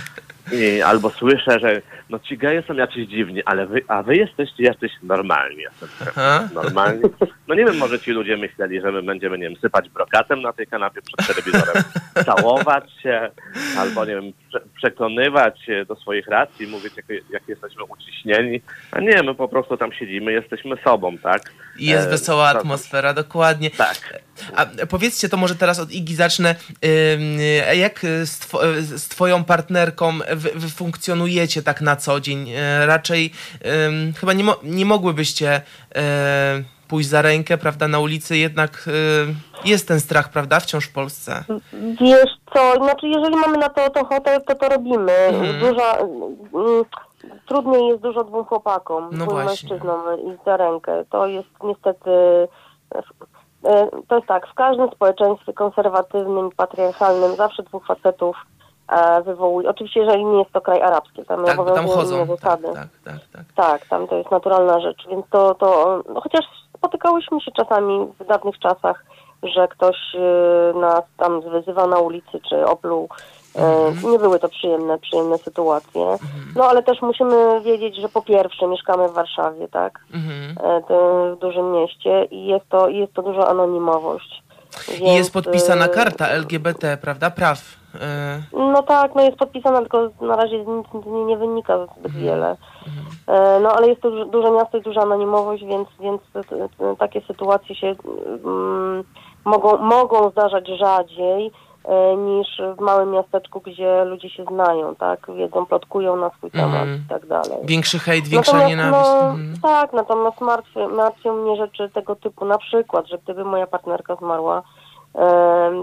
I, albo słyszę, że no ci geje są jacyś dziwni, ale wy, a wy jesteście jacyś normalni. Aha. normalni. No nie wiem, może ci ludzie myśleli, że my będziemy, nie wiem, sypać brokatem na tej kanapie przed telewizorem, całować się, albo nie wiem, przekonywać do swoich racji, mówić, jak, jak jesteśmy uciśnieni. A nie, my po prostu tam siedzimy, jesteśmy sobą, tak? I jest E, wesoła atmosfera, dokładnie. Tak. A powiedzcie, to może teraz od Igi zacznę. Y, Jak y, z, two, y, z twoją partnerką wy, wy funkcjonujecie tak na co dzień? Raczej chyba nie, mo, nie mogłybyście pójść za rękę, prawda, na ulicy, jednak y, jest ten strach, prawda, wciąż w Polsce. Wiesz co, znaczy jeżeli mamy na to, to ochotę, to to robimy. Mhm. Duża, mm, trudniej jest dużo dwóm chłopakom, No dwóm właśnie. mężczyznom iść za rękę. To jest niestety... e, To jest tak, w każdym społeczeństwie konserwatywnym, patriarchalnym zawsze dwóch facetów wywołuje. Oczywiście, jeżeli nie jest to kraj arabski, tam Tak, bo tam obowiązują chodzą. inne Tak, zasady. tak, tak, tak. Tak, tam to jest naturalna rzecz, więc to, to no, chociaż spotykałyśmy się czasami w dawnych czasach, że ktoś y, nas tam wyzywał na ulicy czy opluł. Y, Nie były to przyjemne, przyjemne sytuacje. No ale też musimy wiedzieć, że po pierwsze mieszkamy w Warszawie, tak? Mhm. E, w dużym mieście i jest to, i jest to duża anonimowość. I Więc, jest podpisana karta LGBT, prawda, praw. Y, no tak, no jest podpisana, tylko na razie nic nie, nie wynika zbyt wiele. E, No ale jest to duże, miasto i duża anonimowość, więc, więc takie sytuacje się mm, mogą, mogą zdarzać rzadziej e, niż w małym miasteczku, gdzie ludzie się znają, tak? Wiedzą, plotkują na swój temat Mhm. i tak dalej. Większy hejt, większa Natomiast, nienawiść. No, Mhm. Tak, natomiast martwią, martwią mnie rzeczy tego typu, na przykład, że gdyby moja partnerka zmarła,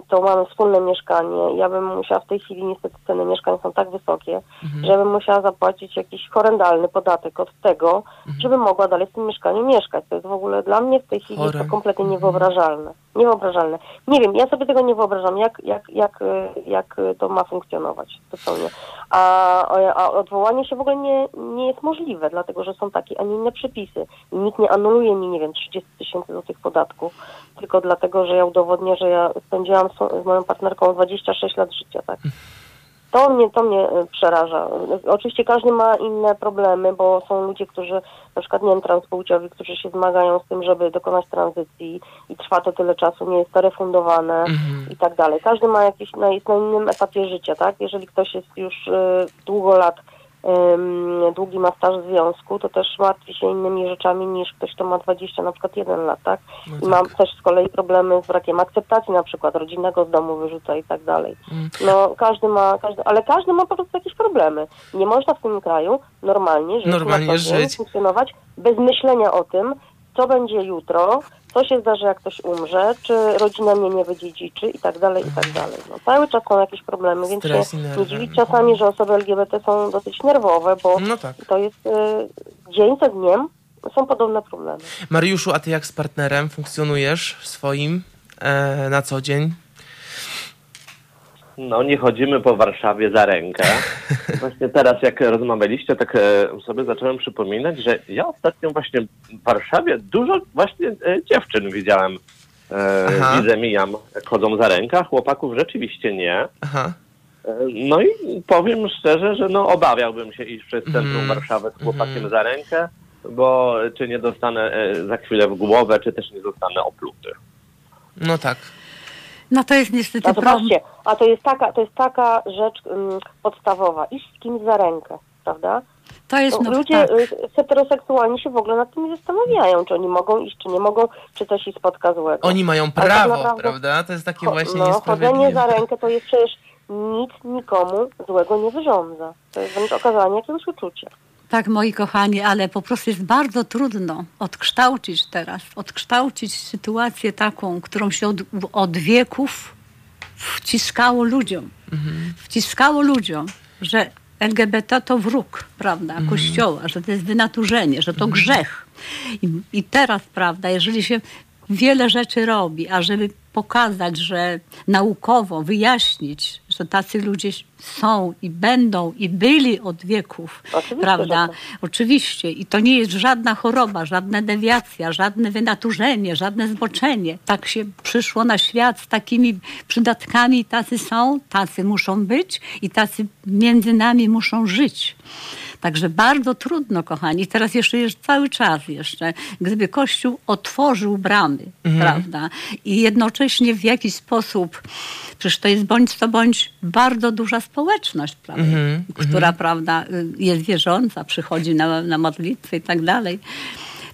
to mamy wspólne mieszkanie. Ja bym musiała w tej chwili, niestety ceny mieszkań są tak wysokie, Mhm. że bym musiała zapłacić jakiś horrendalny podatek od tego, Mhm. żeby mogła dalej w tym mieszkaniu mieszkać. To jest w ogóle dla mnie w tej chwili Chore. to kompletnie niewyobrażalne. Niewyobrażalne. Nie wiem, ja sobie tego nie wyobrażam, jak, jak, jak, jak to ma funkcjonować totalnie. A, a odwołanie się w ogóle nie, nie jest możliwe, dlatego że są takie, a nie inne przepisy. I nikt nie anuluje mi, nie wiem, 30 tysięcy złotych podatku, tylko dlatego, że ja udowodnię, że ja spędziłam z moją partnerką 26 lat życia, tak. To mnie, to mnie y, przeraża. Oczywiście każdy ma inne problemy, bo są ludzie, którzy na przykład nie wiem, transpłciowi, którzy się zmagają z tym, żeby dokonać tranzycji i trwa to tyle czasu, nie jest to refundowane Mhm. i tak dalej. Każdy ma jakiś, na, jest na innym etapie życia, tak? Jeżeli ktoś jest już y, długo lat, długi ma staż związku, to też martwi się innymi rzeczami niż ktoś, kto ma 20, na przykład 1 lat, tak? No I tak. mam też z kolei problemy z brakiem akceptacji na przykład rodzinnego z domu wyrzuca i tak dalej. Mm. No każdy ma, każdy, ale każdy ma po prostu jakieś problemy. Nie można w tym kraju normalnie żyć, Normalnie żyć. funkcjonować bez myślenia o tym, co będzie jutro, co się zdarzy, jak ktoś umrze, czy rodzina mnie nie wydziedziczy i tak dalej, i tak dalej. No, cały czas są jakieś problemy, więc Stres się nie dziwić czasami, że osoby LGBT są dosyć nerwowe, bo No tak. to jest y, dzień za dniem są podobne problemy. Mariuszu, a ty jak z partnerem funkcjonujesz swoim e, na co dzień? No, nie chodzimy po Warszawie za rękę. Właśnie teraz, jak rozmawialiście, tak e, sobie zacząłem przypominać, że ja ostatnio właśnie w Warszawie dużo właśnie e, dziewczyn widziałem. E, Aha. widzę, mijam, chodzą za rękę, chłopaków rzeczywiście nie. Aha. No i powiem szczerze, że no obawiałbym się iść przez centrum Mhm. Warszawy z chłopakiem Mhm. za rękę, bo czy nie dostanę za chwilę w głowę, czy też nie zostanę opluty. No tak. No to jest niestety zobaczcie, a to jest taka, to jest taka rzecz mm, podstawowa. Iść z kimś za rękę, prawda? To jest No, no, ludzie tak. y, heteroseksualni się w ogóle nad tym nie zastanawiają, czy oni mogą iść, czy nie mogą, czy coś ich spotka złego. Oni mają tak prawo, naprawdę- prawda? To jest takie właśnie no, chodzenie niesprawiedliwe. za rękę to jest przecież nic nikomu złego nie wyrządza. To jest wręcz okazanie jakiegoś uczucia. Tak, moi kochani, ale po prostu jest bardzo trudno odkształcić teraz, odkształcić sytuację taką, którą się od, od wieków wciskało ludziom. Wciskało ludziom, że LGBT to wróg, prawda, Kościoła, że to jest wynaturzenie, że to grzech. I, I teraz, prawda, jeżeli się wiele rzeczy robi, a żeby pokazać, że naukowo wyjaśnić, że tacy ludzie są i będą i byli od wieków, Oczywiście, prawda? że tak. Oczywiście. I to nie jest żadna choroba, żadna dewiacja, żadne wynaturzenie, żadne zboczenie. Tak się przyszło na świat z takimi przydatkami. Tacy są, tacy muszą być i tacy między nami muszą żyć. Także bardzo trudno, kochani. Teraz jeszcze jest cały czas jeszcze, gdyby Kościół otworzył bramy, prawda? I jednocześnie w jakiś sposób, przecież to jest bądź co bądź bardzo duża społeczność, prawda? która, prawda, jest wierząca, przychodzi na, na modlitwy i tak dalej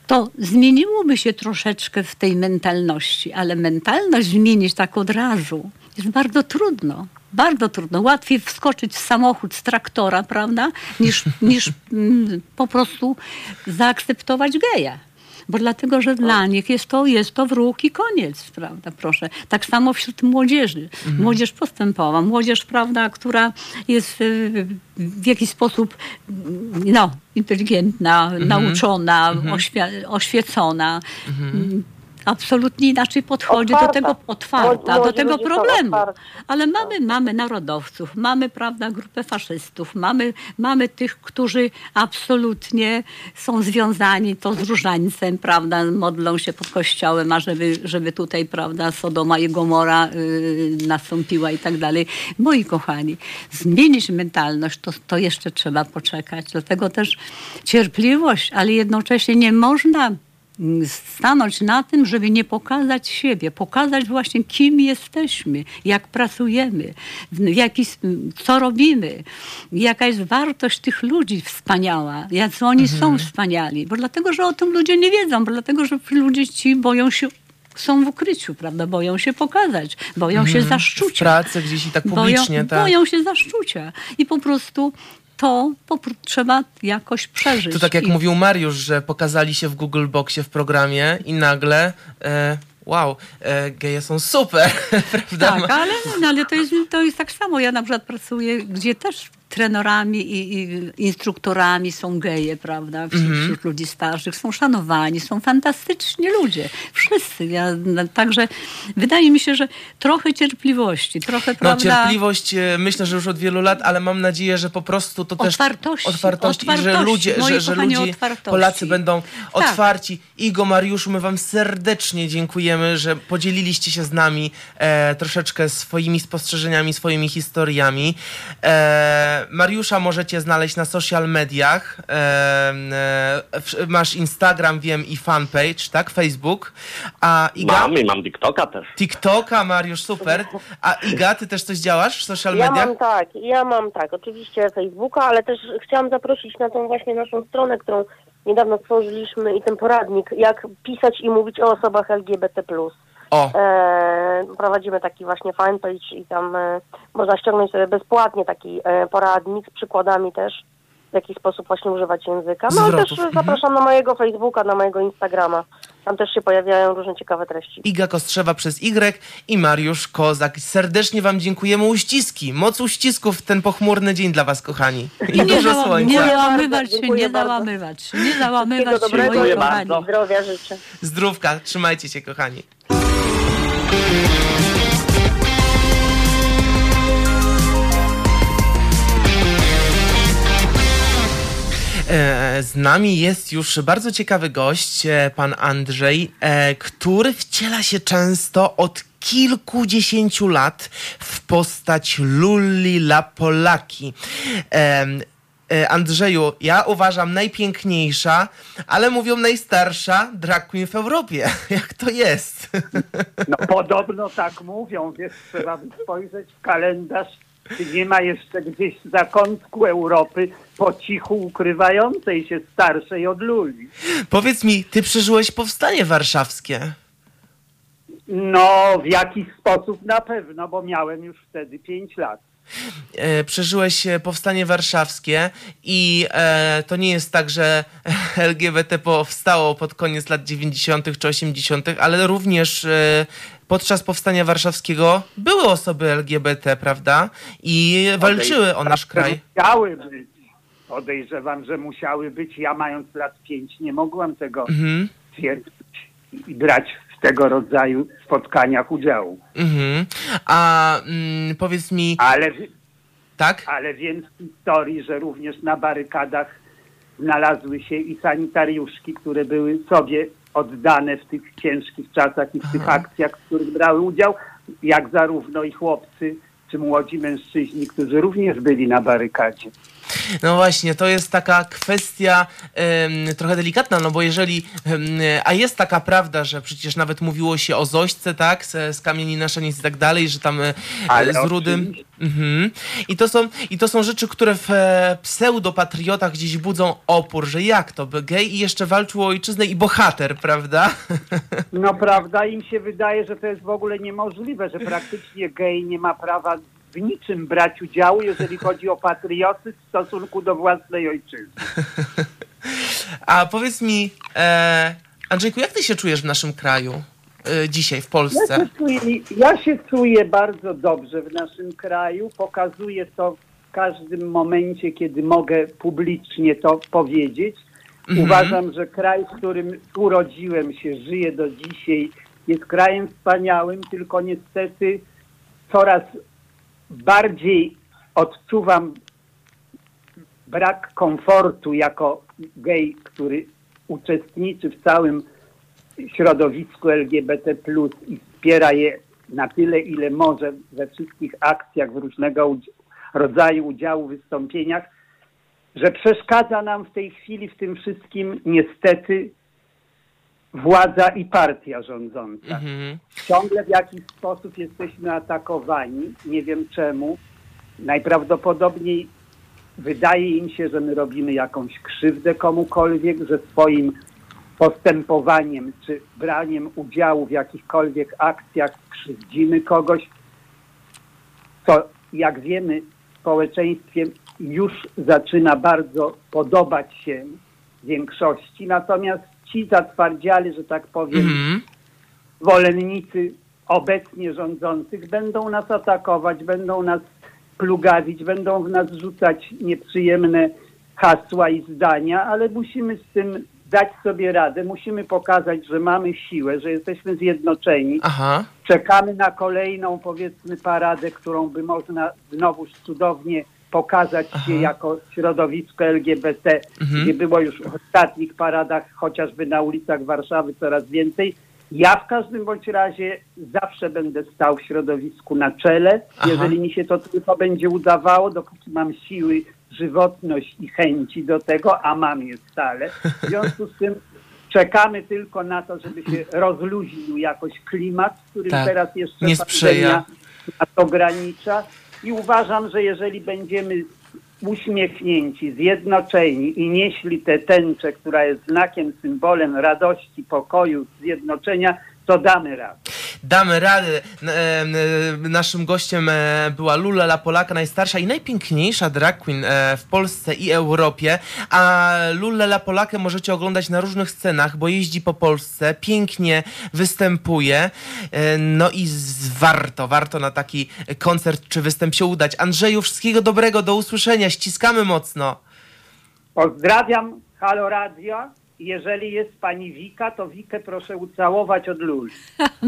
to zmieniłoby się troszeczkę w tej mentalności, ale mentalność zmienić tak od razu jest bardzo trudno. Bardzo trudno. Łatwiej wskoczyć w samochód z traktora, prawda, niż, niż mm, po prostu zaakceptować geja. Bo dlatego, że dla nich jest to, jest to wróg i koniec, prawda, proszę. Tak samo wśród młodzieży. Młodzież postępowa, młodzież, prawda, która jest y, w jakiś sposób no, inteligentna, nauczona, oświe- oświecona. Absolutnie inaczej podchodzi Otwarta. do tego otwarta, do tego problemu. Ale mamy, mamy narodowców, mamy prawda, grupę faszystów, mamy, mamy tych, którzy absolutnie są związani to z różańcem, prawda, modlą się pod kościołem, a żeby, żeby tutaj, prawda, Sodoma i Gomora y, nastąpiła i tak dalej. Moi kochani, zmienić mentalność, to, to jeszcze trzeba poczekać. Dlatego też cierpliwość, ale jednocześnie nie można stanąć na tym, żeby nie pokazać siebie, pokazać właśnie kim jesteśmy, jak pracujemy, w jaki, co robimy, jaka jest wartość tych ludzi wspaniała, jacy oni są wspaniali, bo dlatego, że o tym ludzie nie wiedzą, bo dlatego, że ludzie ci boją się są w ukryciu, prawda? Boją się pokazać, boją się W zaszczucia. pracy gdzieś i tak publicznie, boją, tak. boją się zaszczucia. I po prostu to po, pr- trzeba jakoś przeżyć. To tak jak I, mówił Mariusz, że pokazali się w Google Boxie w programie i nagle e, wow, e, geje są super, prawda? Tak, ale, no, ale to, jest, to jest tak samo. Ja na przykład pracuję, gdzie też trenerami i, i instruktorami są geje, prawda? Wśród, Mhm. wśród ludzi starszych. Są szanowani, są fantastyczni ludzie. Wszyscy. Ja, no, także wydaje mi się, że trochę cierpliwości, trochę, No prawda? cierpliwość e, myślę, że już od wielu lat, ale mam nadzieję, że po prostu to też Otwartości, otwartości, i że otwartości, ludzie, że, że ludzie, otwartości. Polacy będą Tak. otwarci. Igo, Mariuszu, my wam serdecznie dziękujemy, że podzieliliście się z nami e, troszeczkę swoimi spostrzeżeniami, swoimi historiami. E, Mariusza możecie znaleźć na social mediach. E, e, masz Instagram, wiem, i fanpage, tak? Facebook. A Iga? Mam i mam TikToka też. TikToka, Mariusz, super. A Iga, ty też coś działasz w social Ja mediach? mam tak, ja mam tak, oczywiście Facebooka, ale też chciałam zaprosić na tą właśnie naszą stronę, którą niedawno stworzyliśmy i ten poradnik, jak pisać i mówić o osobach LGBT+. O, E, prowadzimy taki właśnie fanpage i tam e, można ściągnąć sobie bezpłatnie taki e, poradnik z przykładami też, w jaki sposób właśnie używać języka. No ale też Zwrotów, mhm. zapraszam na mojego Facebooka, na mojego Instagrama. Tam też się pojawiają różne ciekawe treści. Iga Kostrzewa przez Y i Mariusz Kozak. Serdecznie wam dziękujemy. Uściski, moc uścisków w ten pochmurny dzień dla was, kochani. I nie, dużo załam, słońca. nie załamywać się, nie załamywać nie załamywać się, moi Dziękuję kochani. bardzo. Zdrowia życzę. Zdrówka, trzymajcie się, kochani. Z nami jest już bardzo ciekawy gość, e, pan Andrzej, e, który wciela się często od kilkudziesięciu lat w postać Lulli La Polaki. E, Andrzeju, ja uważam najpiękniejsza, ale mówią najstarsza drag queen w Europie. Jak to jest? No podobno tak mówią, więc trzeba spojrzeć w kalendarz, czy nie ma jeszcze gdzieś w zakątku Europy po cichu ukrywającej się starszej od Luli. Powiedz mi, ty przeżyłeś powstanie warszawskie. No w jakiś sposób na pewno, bo miałem już wtedy pięć lat. e, przeżyłeś e, powstanie warszawskie i e, to nie jest tak, że LGBT powstało pod koniec lat 90. czy 80., ale również e, podczas powstania warszawskiego były osoby LGBT, prawda? I walczyły o nasz kraj. Musiały być. Podejrzewam, że musiały być. Ja mając lat pięć nie mogłem tego Mhm. twierdzić i brać w tego rodzaju spotkaniach udziału. Mhm. A mm, powiedz mi, Ale, tak? ale więc historii, że również na barykadach znalazły się i sanitariuszki, które były sobie oddane w tych ciężkich czasach i w tych akcjach, w których brały udział, jak zarówno i chłopcy, czy młodzi mężczyźni, którzy również byli na barykadzie. No właśnie, to jest taka kwestia trochę delikatna, no bo jeżeli, a jest taka prawda, że przecież nawet mówiło się o Zośce, tak, z, z kamieni Naszaniec i tak dalej, że tam e, Ale z Rudym... Mhm. I, to są, I to są rzeczy, które w e, pseudopatriotach gdzieś budzą opór, że jak to, by gej i jeszcze walczył o ojczyznę i bohater, prawda? No prawda, im się wydaje, że to jest w ogóle niemożliwe, że praktycznie gej nie ma prawa w niczym brać udziału, jeżeli chodzi o patriotyzm w stosunku do własnej ojczyzny. A powiedz mi, e, Andrzejku, jak ty się czujesz w naszym kraju e, dzisiaj, w Ja Polsce? się, czuję, ja się czuję bardzo dobrze w naszym kraju. Pokazuję to w każdym momencie, kiedy mogę publicznie to powiedzieć. Uważam, że kraj, w którym urodziłem się, żyję do dzisiaj, jest krajem wspaniałym, tylko niestety coraz bardziej odczuwam brak komfortu jako gej, który uczestniczy w całym środowisku LGBT i wspiera je na tyle, ile może we wszystkich akcjach, w różnego rodzaju udziału, wystąpieniach, że przeszkadza nam w tej chwili w tym wszystkim niestety władza i partia rządząca. Mhm. Ciągle w jakiś sposób jesteśmy atakowani, nie wiem czemu. Najprawdopodobniej wydaje im się, że my robimy jakąś krzywdę komukolwiek, że swoim postępowaniem czy braniem udziału w jakichkolwiek akcjach krzywdzimy kogoś, co jak wiemy społeczeństwie już zaczyna bardzo podobać się większości, natomiast ci zatwardziali, że tak powiem, Mhm. zwolennicy obecnie rządzących będą nas atakować, będą nas plugawić, będą w nas rzucać nieprzyjemne hasła i zdania, ale musimy z tym dać sobie radę, musimy pokazać, że mamy siłę, że jesteśmy zjednoczeni. Aha. Czekamy na kolejną, powiedzmy, paradę, którą by można znowuż cudownie pokazać się jako środowisko LGBT, gdzie było już w ostatnich paradach, chociażby na ulicach Warszawy coraz więcej. Ja w każdym bądź razie zawsze będę stał w środowisku na czele, Aha. jeżeli mi się to tylko będzie udawało, dopóki mam siły, żywotność i chęci do tego, a mam je stale. W związku z tym czekamy tylko na to, żeby się rozluźnił jakoś klimat, w którym Tak. teraz jeszcze Nie sprzyja. nas ogranicza i uważam, że jeżeli będziemy uśmiechnięci, zjednoczeni i nieśli tę tęczę, która jest znakiem, symbolem radości, pokoju, zjednoczenia, to damy radę. Damy radę. Naszym gościem e, była Lula La Polaka, najstarsza i najpiękniejsza drag queen e, w Polsce i Europie. A Lulę La Polakę możecie oglądać na różnych scenach, bo jeździ po Polsce, pięknie występuje. E, No i warto, warto na taki koncert czy występ się udać. Andrzeju, wszystkiego dobrego, do usłyszenia, ściskamy mocno. Pozdrawiam Halo Radio. Jeżeli jest pani Wika, to Wikę proszę ucałować od Luli.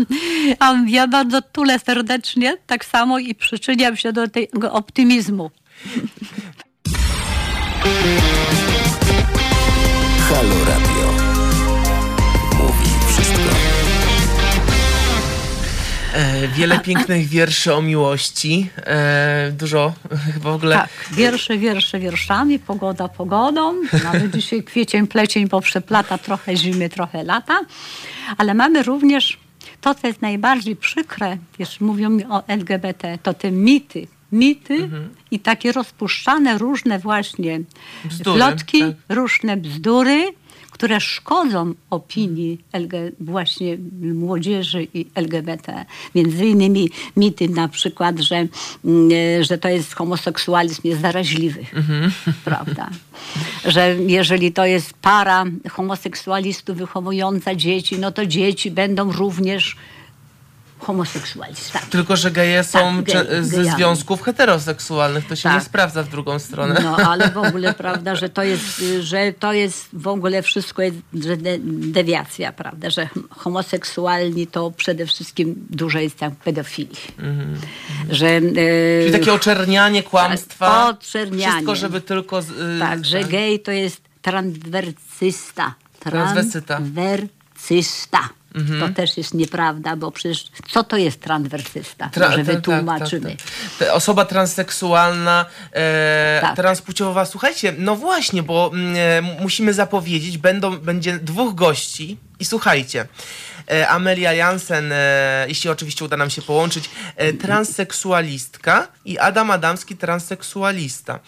A ja bardzo tulę serdecznie, tak samo i przyczyniam się do tego optymizmu. Halo Radio. Wiele pięknych wierszy o miłości. E, Dużo chyba w ogóle. Tak, wiersze, wiersze wierszami, pogoda pogodą. Nawet dzisiaj kwiecień, plecień poprzeplata, trochę zimy, trochę lata. Ale mamy również to, co jest najbardziej przykre, wiesz, mówią mi o LGBT, to te mity. Mity i takie rozpuszczane różne właśnie Bzdury, plotki, tak. różne bzdury, które szkodzą opinii LG, właśnie młodzieży i LGBT. Między innymi mity na przykład, że, mm, że to jest homoseksualizm jest zaraźliwy, prawda? Że jeżeli to jest para homoseksualistów wychowująca dzieci, no to dzieci będą również homoseksualista. Tylko, że geje są Tak, cze- ze gejami. związków heteroseksualnych. To się Tak. nie sprawdza w drugą stronę. No, ale w ogóle prawda, że to jest, że to jest w ogóle wszystko jest że de, dewiacja, prawda, że homoseksualni to przede wszystkim dużo jest tam pedofilii. Że, y, Mhm. Czyli takie oczernianie, kłamstwa. Tak, oczernianie. Wszystko, żeby tylko... Z, y, tak, że tak. gej to jest transwersysta. Transwesyta. Transwersysta. To też jest nieprawda, bo przecież co to jest transwersysta? Tra- Może ta- tak, wytłumaczymy. tak, tak. Ta Osoba transseksualna, e, Tak. transpłciowa. Słuchajcie, no właśnie, bo mm, e, musimy zapowiedzieć, będą, będzie dwóch gości i słuchajcie. E, Amelia Jansen, e, jeśli oczywiście uda nam się połączyć, e, transseksualistka i Adam Adamski, transseksualista.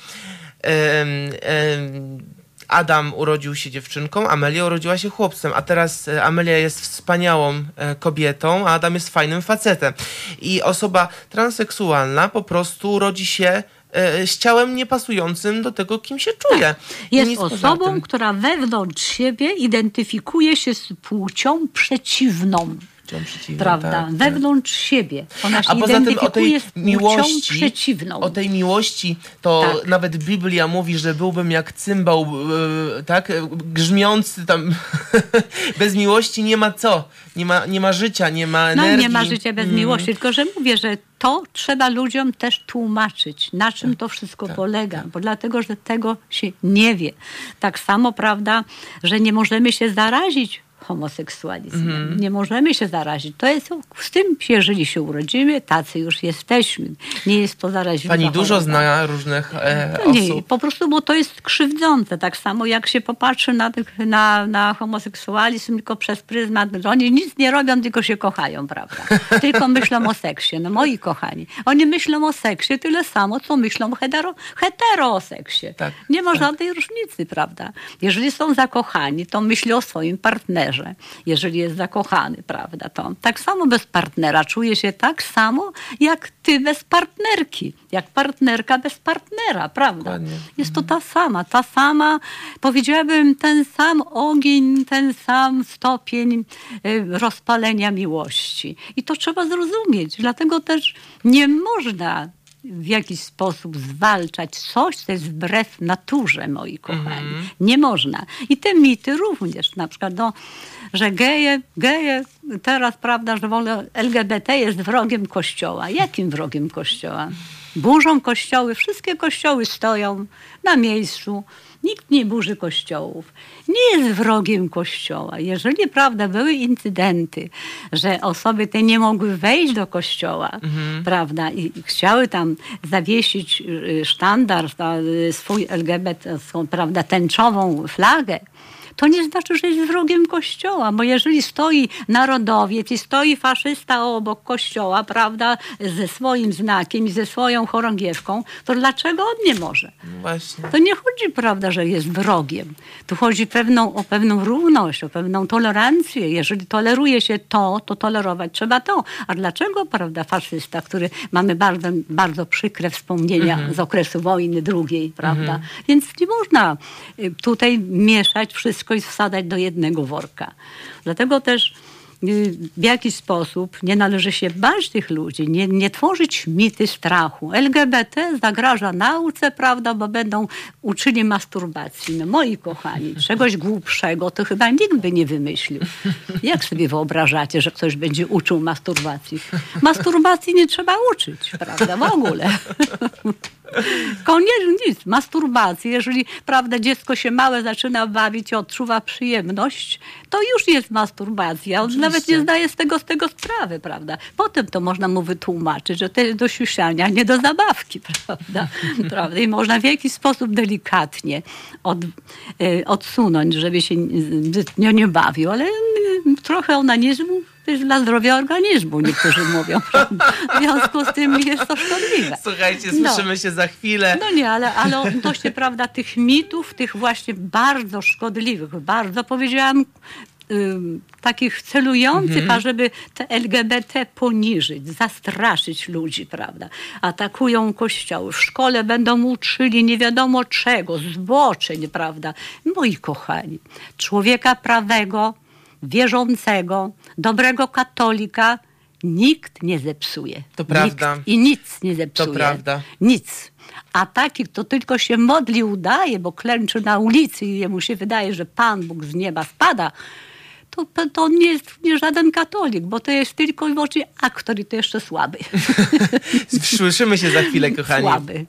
Adam urodził się dziewczynką, Amelia urodziła się chłopcem, a teraz e, Amelia jest wspaniałą e, kobietą, a Adam jest fajnym facetem. I osoba transseksualna po prostu rodzi się e, z ciałem niepasującym do tego, kim się czuje. Tak. Jest osobą, która wewnątrz siebie identyfikuje się z płcią przeciwną. Ciałem przeciwnym, Prawda? tak, tak. wewnątrz siebie. Ona się A poza tym o tej płcią miłości, przeciwną. o tej miłości, to Tak. nawet Biblia mówi, że byłbym jak cymbał, e, tak, e, grzmiący tam. Bez miłości nie ma co, nie ma, nie ma życia, nie ma No energii. nie ma życia bez Mm. miłości, tylko że mówię, że to trzeba ludziom też tłumaczyć, na czym to wszystko Tak, polega, bo dlatego, że tego się nie wie. Tak samo, prawda, że nie możemy się zarazić homoseksualizmem. Mhm. Nie możemy się zarazić. To jest z tym, jeżeli się urodzimy, tacy już jesteśmy. Nie jest to zaraźliwa Pani dużo choroba. zna różnych e, To nie, osób. po prostu, bo to jest krzywdzące. Tak samo jak się popatrzy na, na, na homoseksualizm tylko przez pryzmat, oni nic nie robią, tylko się kochają, prawda? Tylko myślą o seksie. No moi kochani, oni myślą o seksie tyle samo, co myślą hetero, hetero o seksie. Tak, nie ma żadnej różnicy, prawda? Jeżeli są zakochani, to myśli o swoim partnerze. Jeżeli jest zakochany, prawda, to tak samo bez partnera czuje się tak samo, jak ty bez partnerki. Jak partnerka bez partnera, prawda? Dokładnie. Jest to ta sama, ta sama, powiedziałabym, ten sam ogień, ten sam stopień y, rozpalenia miłości. I to trzeba zrozumieć. Dlatego też nie można w jakiś sposób zwalczać coś, co jest wbrew naturze, moi kochani. Nie można. I te mity również, na przykład, no, że geje, geje teraz, prawda, że w ogóle LGBT jest wrogiem Kościoła. Jakim wrogiem Kościoła? Burzą kościoły, wszystkie kościoły stoją na miejscu. Nikt nie burzy kościołów. Nie jest wrogiem kościoła. Jeżeli, prawda, były incydenty, że osoby te nie mogły wejść do kościoła, prawda, i chciały tam zawiesić y, sztandar, y, swój LGBT, prawda, tęczową flagę, to nie znaczy, że jest wrogiem kościoła, bo jeżeli stoi narodowiec i stoi faszysta obok kościoła, prawda, ze swoim znakiem i ze swoją chorągiewką, to dlaczego on nie może? No Właśnie. To nie chodzi, prawda, że jest wrogiem. Tu chodzi pewną, o pewną równość, o pewną tolerancję. Jeżeli toleruje się to, to tolerować trzeba to. A dlaczego, prawda, faszysta, który mamy bardzo, bardzo przykre wspomnienia z okresu wojny drugiej, prawda? Więc nie można y, tutaj mieszać wszystko i wsadzać do jednego worka. Dlatego też y, w jakiś sposób nie należy się bać tych ludzi, nie, nie tworzyć mity strachu. LGBT zagraża nauce, prawda, bo będą uczyli masturbacji. No moi kochani, czegoś głupszego to chyba nikt by nie wymyślił. Jak sobie wyobrażacie, że ktoś będzie uczył masturbacji? Masturbacji nie trzeba uczyć, prawda, w ogóle. Koniecznie nic. Masturbacji, jeżeli prawda, dziecko się małe zaczyna bawić i odczuwa przyjemność, to już jest masturbacja. On nawet nie zdaje z tego, z tego sprawy, prawda? Potem to można mu wytłumaczyć, że to jest do siusiania, nie do zabawki, prawda? prawda? I można w jakiś sposób delikatnie od, y, odsunąć, żeby się zbytnio nie bawił, ale y, trochę onanizmu to jest dla zdrowia organizmu, niektórzy mówią. W związku z tym jest to szkodliwe. Słuchajcie, No. słyszymy się za chwilę. No nie, ale, ale odnośnie, prawda, tych mitów, tych właśnie bardzo szkodliwych, bardzo powiedziałam, takich celujących, ażeby te LGBT poniżyć, zastraszyć ludzi, prawda. Atakują kościoły, w szkole będą uczyli nie wiadomo czego, zboczeń, prawda. Moi kochani, człowieka prawego, wierzącego, dobrego katolika nikt nie zepsuje. To prawda. Nikt I nic nie zepsuje. To prawda. Nic. A taki, kto tylko się modli, udaje, bo klęczy na ulicy i jemu się wydaje, że Pan Bóg z nieba spada, to, to on nie jest nie żaden katolik, bo to jest tylko i wyłącznie aktor i to jeszcze słaby. Słyszymy się za chwilę, kochani. Słaby.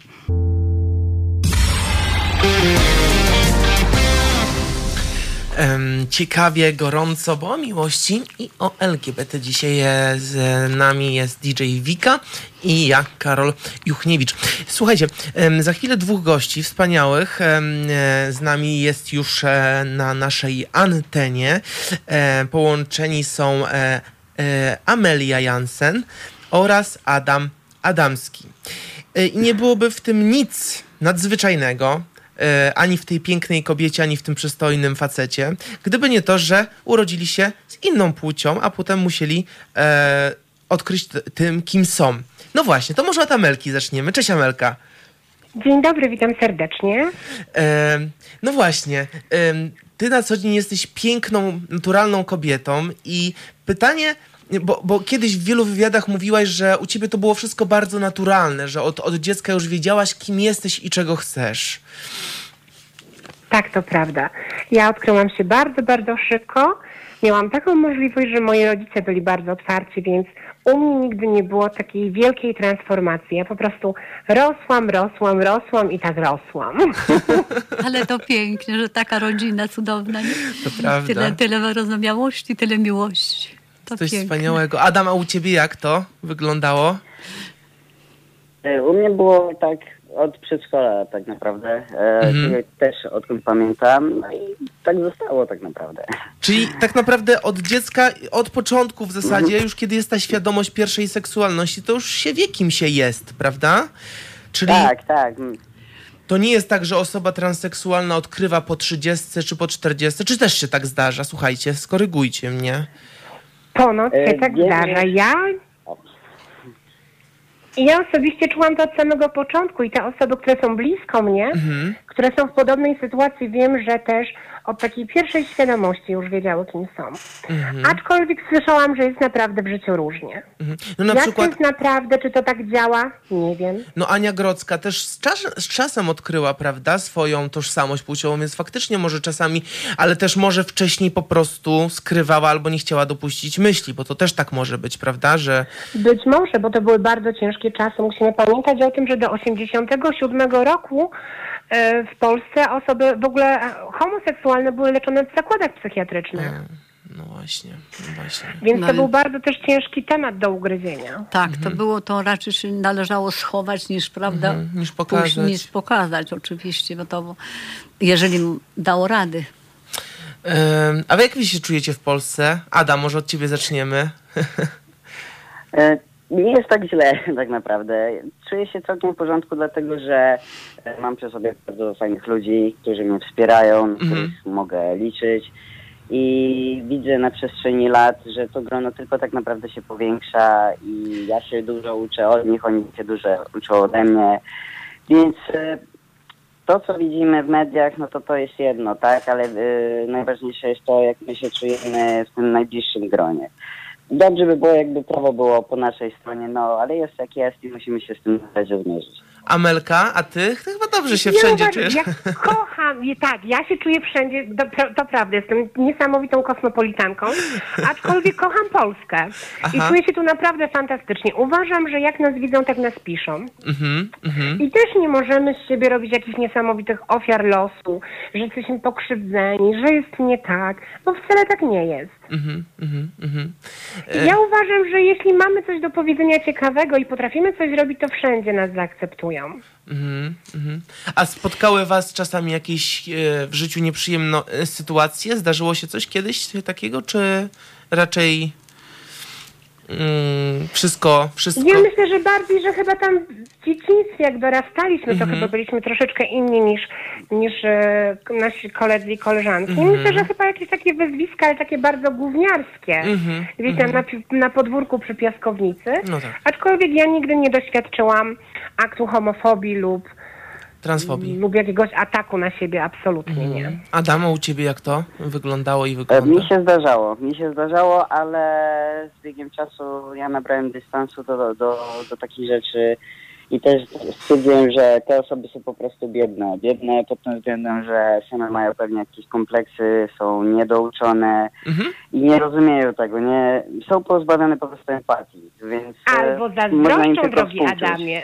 Ciekawie, gorąco, bo o miłości i o LGBT. Dzisiaj e, z nami jest DJ Wika i ja, Karol Juchniewicz. Słuchajcie, za chwilę dwóch gości wspaniałych. e, Z nami jest już e, na naszej antenie. Połączeni są Amelia Jansen oraz Adam Adamski. I nie byłoby w tym nic nadzwyczajnego, ani w tej pięknej kobiecie, ani w tym przystojnym facecie, gdyby nie to, że urodzili się z inną płcią, a potem musieli e, odkryć tym, kim są. No właśnie, to może od Amelki zaczniemy. Cześć Amelka. Dzień dobry, witam serdecznie. E, no właśnie, em, ty na co dzień jesteś piękną, naturalną kobietą i pytanie, bo, bo kiedyś w wielu wywiadach mówiłaś, że u ciebie to było wszystko bardzo naturalne, że od, od dziecka już wiedziałaś, kim jesteś i czego chcesz. Tak, to prawda. Ja odkryłam się bardzo, bardzo szybko. Miałam taką możliwość, że moi rodzice byli bardzo otwarci, więc u mnie nigdy nie było takiej wielkiej transformacji. Ja po prostu rosłam, rosłam, rosłam i tak rosłam. Ale to pięknie, że taka rodzina cudowna. Nie? To prawda. Tyle, tyle wyrozumiałości, tyle miłości. To Coś piękne. wspaniałego. Adam, a u ciebie jak to wyglądało? E, U mnie było tak od przedszkola tak naprawdę. E, Mhm. Też odkąd pamiętam. No i tak zostało tak naprawdę. Czyli tak naprawdę od dziecka, od początku w zasadzie, już kiedy jest ta świadomość pierwszej seksualności, to już się wie, kim się jest, prawda? Czyli Tak, tak. To nie jest tak, że osoba transseksualna odkrywa po 30 czy po 40, czy też się tak zdarza? Słuchajcie, skorygujcie mnie. Ponoć się E, tak wiem, zdarza. Ja, ja osobiście czułam to od samego początku i te osoby, które są blisko mnie, Mhm. które są w podobnej sytuacji, wiem, że też od takiej pierwszej świadomości już wiedziały, kim są. Aczkolwiek słyszałam, że jest naprawdę w życiu różnie. Mhm. No na Jak przykład, jest naprawdę, czy to tak działa? Nie wiem. no Ania Grodzka też z, czas, z czasem odkryła, prawda, swoją tożsamość płciową, więc faktycznie może czasami, ale też może wcześniej po prostu skrywała albo nie chciała dopuścić myśli, bo to też tak może być, prawda, że... Być może, bo to były bardzo ciężkie czasy. Musimy pamiętać o tym, że do 87 roku w Polsce osoby w ogóle e, homoseksualne były leczone w zakładach psychiatrycznych. No właśnie, no właśnie. Więc No to ale- był bardzo też ciężki temat do ugryzienia. Tak, Mhm. to było to raczej się należało schować niż, prawda, Mhm, niż pójść- pokazać. niż pokazać oczywiście, bo to jeżeli dało rady. A wy jak wy się czujecie w Polsce? Ada, może od ciebie zaczniemy. Nie jest tak źle tak naprawdę. Czuję się całkiem w porządku, dlatego że e, mam przy sobie bardzo fajnych ludzi, którzy mnie wspierają, na których mogę liczyć. I widzę na przestrzeni lat, że to grono tylko tak naprawdę się powiększa i ja się dużo uczę od nich, oni się dużo uczą ode mnie. Więc e, to, co widzimy w mediach, no to to jest jedno, tak? Ale e, najważniejsze jest to, jak my się czujemy w tym najbliższym gronie. Dobrze by było, jakby prawo było po naszej stronie, no ale jest jak jest i musimy się z tym razie zmierzyć. Amelka, a ty? Ty chyba dobrze się Ja wszędzie uważam, czujesz. Ja kocham, tak, ja się czuję wszędzie, to, to prawda, jestem niesamowitą kosmopolitanką, aczkolwiek kocham Polskę i Aha. czuję się tu naprawdę fantastycznie. Uważam, że jak nas widzą, tak nas piszą. Mhm, mhm. I też nie możemy z siebie robić jakichś niesamowitych ofiar losu, że jesteśmy pokrzywdzeni, że jest nie tak, bo wcale tak nie jest. Mhm, mhm, mhm. Ja uważam, że jeśli mamy coś do powiedzenia ciekawego i potrafimy coś zrobić, to wszędzie nas zaakceptują. Mhm, mhm. A spotkały was czasami jakieś e, w życiu nieprzyjemne sytuacje? Zdarzyło się coś kiedyś takiego, czy raczej mm, wszystko, wszystko... Ja myślę, że bardziej, że chyba tam w dzieciństwie, jak dorastaliśmy, Mhm. to chyba byliśmy troszeczkę inni niż, niż e, nasi koledzy i koleżanki. Mhm. Myślę, że chyba jakieś takie wyzwiska, ale takie bardzo gówniarskie. Mhm, Gdzieś tam na, na podwórku przy piaskownicy. No tak. Aczkolwiek ja nigdy nie doświadczyłam aktu homofobii lub Transfobii. lub jakiegoś ataku na siebie, absolutnie nie. Adamo, u ciebie jak to wyglądało i E, wygląda? Mi się zdarzało, mi się zdarzało, ale z biegiem czasu ja nabrałem dystansu do, do, do, do takich rzeczy i też stwierdziłem, że te osoby są po prostu biedne. Biedne pod tym względem, że same mają pewnie jakieś kompleksy, są niedouczone Mhm. i nie rozumieją tego, nie są pozbawione po prostu empatii, więc e, Albo można im zazdroszczą, drogi współczuć. Adamie.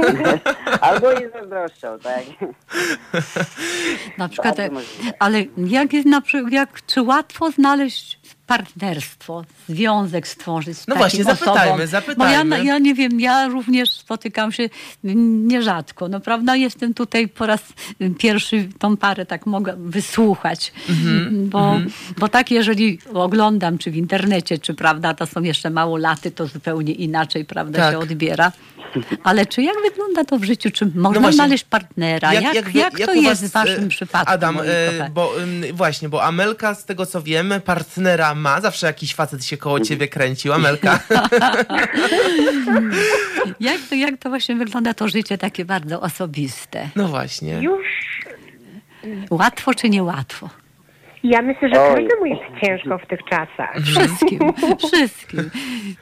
Albo i zazdroszczą, tak. Na przykład, ale jak jest na przykład, jak, czy łatwo znaleźć partnerstwo, związek stworzyć z No właśnie, zapytajmy, osobą? zapytajmy. Bo ja, ja nie wiem, ja również spotykam się nierzadko, no prawda, jestem tutaj po raz pierwszy tą parę tak mogę wysłuchać, Mhm, bo, bo tak jeżeli oglądam, czy w internecie, czy prawda, to są jeszcze małolaty, to zupełnie inaczej, prawda, Tak. się odbiera. Ale czy jak wygląda to w życiu? Czy można No znaleźć partnera? Jak, jak, wy- to u jest w waszym e, przypadku? Adam, e, bo właśnie, bo Amelka, z tego co wiemy, partnera ma. Zawsze jakiś facet się koło ciebie kręcił. Amelka. Jak to, jak to właśnie wygląda to życie takie bardzo osobiste? No właśnie. Już Łatwo czy niełatwo? ja myślę, że Oj. każdemu jest ciężko w tych czasach. Wszystkim, wszystkim.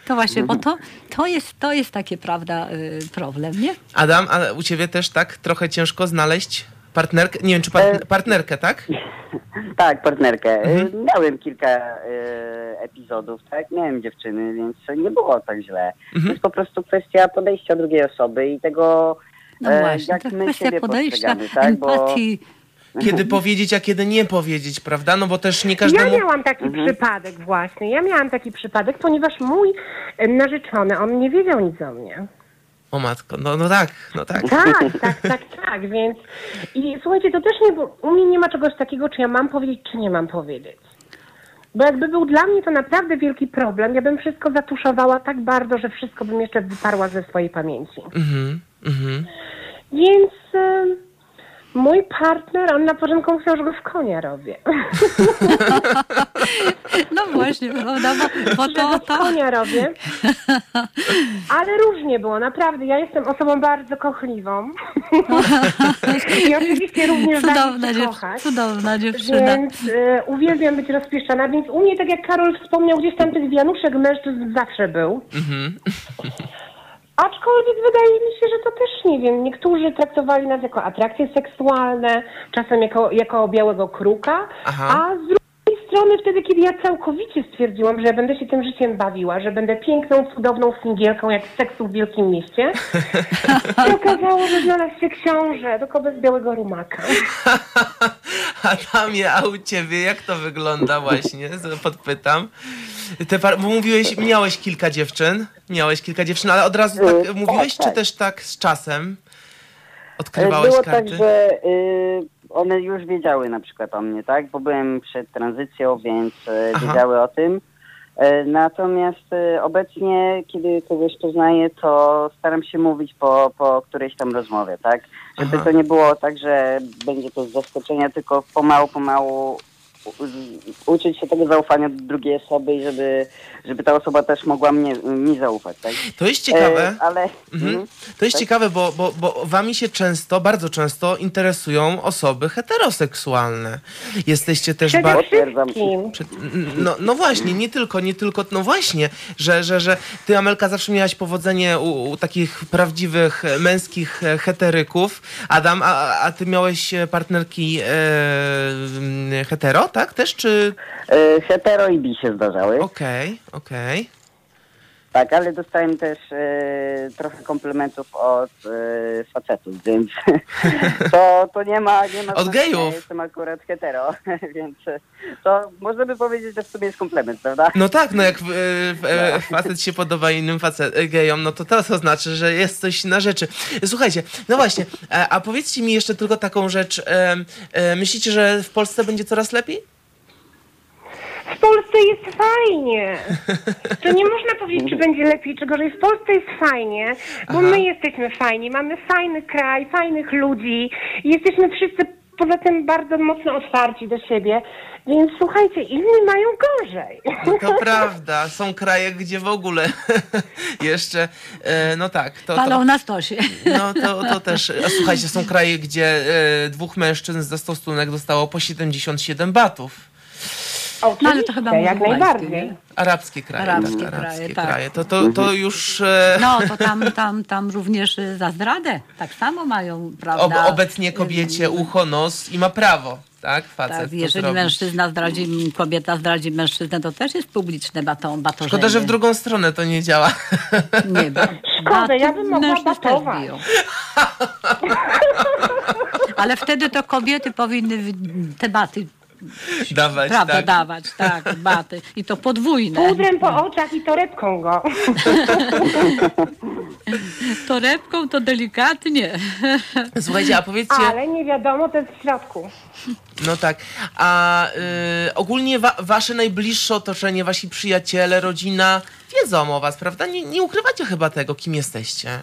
To właśnie, bo to, to, jest, to jest takie, prawda, y, problem, nie? Adam, a u ciebie też tak trochę ciężko znaleźć partnerkę? Nie wiem, czy part- partnerkę, tak? Tak, partnerkę. Mhm. Y, Miałem kilka y, epizodów, tak? Miałem dziewczyny, więc nie było tak źle. Mhm. To jest po prostu kwestia podejścia drugiej osoby i tego, No e, właśnie, jak to my kwestia siebie podejścia, postrzegamy, tak? Bo empatii. Kiedy powiedzieć, a kiedy nie powiedzieć, prawda? No bo też nie Ja każdemu... miałam taki przypadek właśnie. Ja miałam taki przypadek, ponieważ mój e, narzeczony, on nie wiedział nic o mnie. O matko, no, no tak, no tak. Tak, tak, tak, tak, więc i słuchajcie, to też nie było, u mnie nie ma czegoś takiego, czy ja mam powiedzieć, czy nie mam powiedzieć. Bo jakby był dla mnie to naprawdę wielki problem, ja bym wszystko zatuszowała tak bardzo, że wszystko bym jeszcze wyparła ze swojej pamięci. Mhm, mhm. Więc e, mój partner, on na początku myślał, że go w konia robię. No właśnie, prawda, bo, bo że to, go w to, konia robię. Ale różnie było, naprawdę. Ja jestem osobą bardzo kochliwą. I oczywiście również cudowna, daję się dziew, kochać. cudowna dziewczyna. Więc e, uwielbiam być rozpieszczana, więc u mnie, tak jak Karol wspomniał, gdzieś tam tych wianuszek mężczyzn zawsze był. Aczkolwiek wydaje mi się, że to też nie wiem. Niektórzy traktowali nas jako atrakcje seksualne, czasem jako, jako białego kruka, Aha. a z strony wtedy, kiedy ja całkowicie stwierdziłam, że ja będę się tym życiem bawiła, że będę piękną, cudowną singielką jak z seksu w Wielkim Mieście, się okazało, że znalazł się książę, tylko bez białego rumaka. Adamie, a u ciebie jak to wygląda właśnie? Podpytam. Te par- bo mówiłeś, miałeś kilka dziewczyn, miałeś kilka dziewczyn, ale od razu tak Y, mówiłeś, tak, czy tak. też tak z czasem e, odkrywałeś było karty? tak, że y, one już wiedziały na przykład o mnie, tak? Bo byłem przed tranzycją, więc e, Aha. wiedziały o tym. E, Natomiast e, obecnie, kiedy kogoś poznaję, to staram się mówić po, po którejś tam rozmowie, tak? Żeby Aha. to nie było tak, że będzie to z zaskoczenia, tylko pomału, pomału uczyć się tego zaufania do drugiej osoby i żeby, żeby ta osoba też mogła mnie, mi zaufać, tak? To jest ciekawe. E, ale... Mhm. Mhm. To jest Tak? ciekawe, bo, bo, bo wami się często, bardzo często interesują osoby heteroseksualne. Jesteście też bardzo... No, no właśnie, nie tylko, nie tylko, no właśnie, że, że, że ty, Amelka, zawsze miałaś powodzenie u, u takich prawdziwych e, męskich e, heteryków. Adam, a, a ty miałeś e, partnerki e, hetero, tak też, czy... Hetero i bi się zdarzały. Okej, okej. Tak, ale dostałem też e, trochę komplementów od e, facetów, więc to, to nie ma, nie ma Od znaczenia. gejów. Jestem akurat hetero, więc e, to można by powiedzieć, że w sobie jest komplement, prawda? No tak, no jak w, e, facet się podoba innym facet, e, gejom, no to to, to znaczy, że jest coś na rzeczy. Słuchajcie, no właśnie, e, a powiedzcie mi jeszcze tylko taką rzecz. E, e, myślicie, że w Polsce będzie coraz lepiej? W Polsce jest fajnie. To nie można powiedzieć, czy będzie lepiej, czy gorzej. W Polsce jest fajnie, bo Aha. my jesteśmy fajni. Mamy fajny kraj, fajnych ludzi. i Jesteśmy wszyscy poza tym bardzo mocno otwarci do siebie, więc słuchajcie, inni mają gorzej. To prawda, są kraje, gdzie w ogóle jeszcze, e, no tak. To, Palą to, na stosie. no to, to też, a słuchajcie, są kraje, gdzie e, dwóch mężczyzn za stosunek dostało po 77 batów. Oczywiście, No ale to chyba jak najbardziej. Arabskie kraje. Arabskie tak, kraje, arabskie tak. kraje. To, to, to już e, No, to tam, tam, tam również y, za zdradę tak samo mają, ob, prawda? obecnie kobiecie ucho, nos i ma prawo, tak? Facet Tak, jeżeli mężczyzna zdradzi, kobieta zdradzi mężczyznę, to też jest publiczne baton, batorzenie. Szkoda, że w drugą stronę to nie działa. Nie wiem. Szkoda, ja bym mogła batować. Ale wtedy to kobiety powinny te baty, Dawać, prawda, tak. dawać, tak, baty. I to podwójne. Pudrem po oczach i torebką go. Torebką to delikatnie. Słuchajcie, a powiedzcie, Ale nie wiadomo, to jest w środku. no tak, a y, ogólnie wa, wasze najbliższe otoczenie, wasi przyjaciele, rodzina wiedzą o was, prawda? Nie, nie ukrywacie chyba tego, kim jesteście.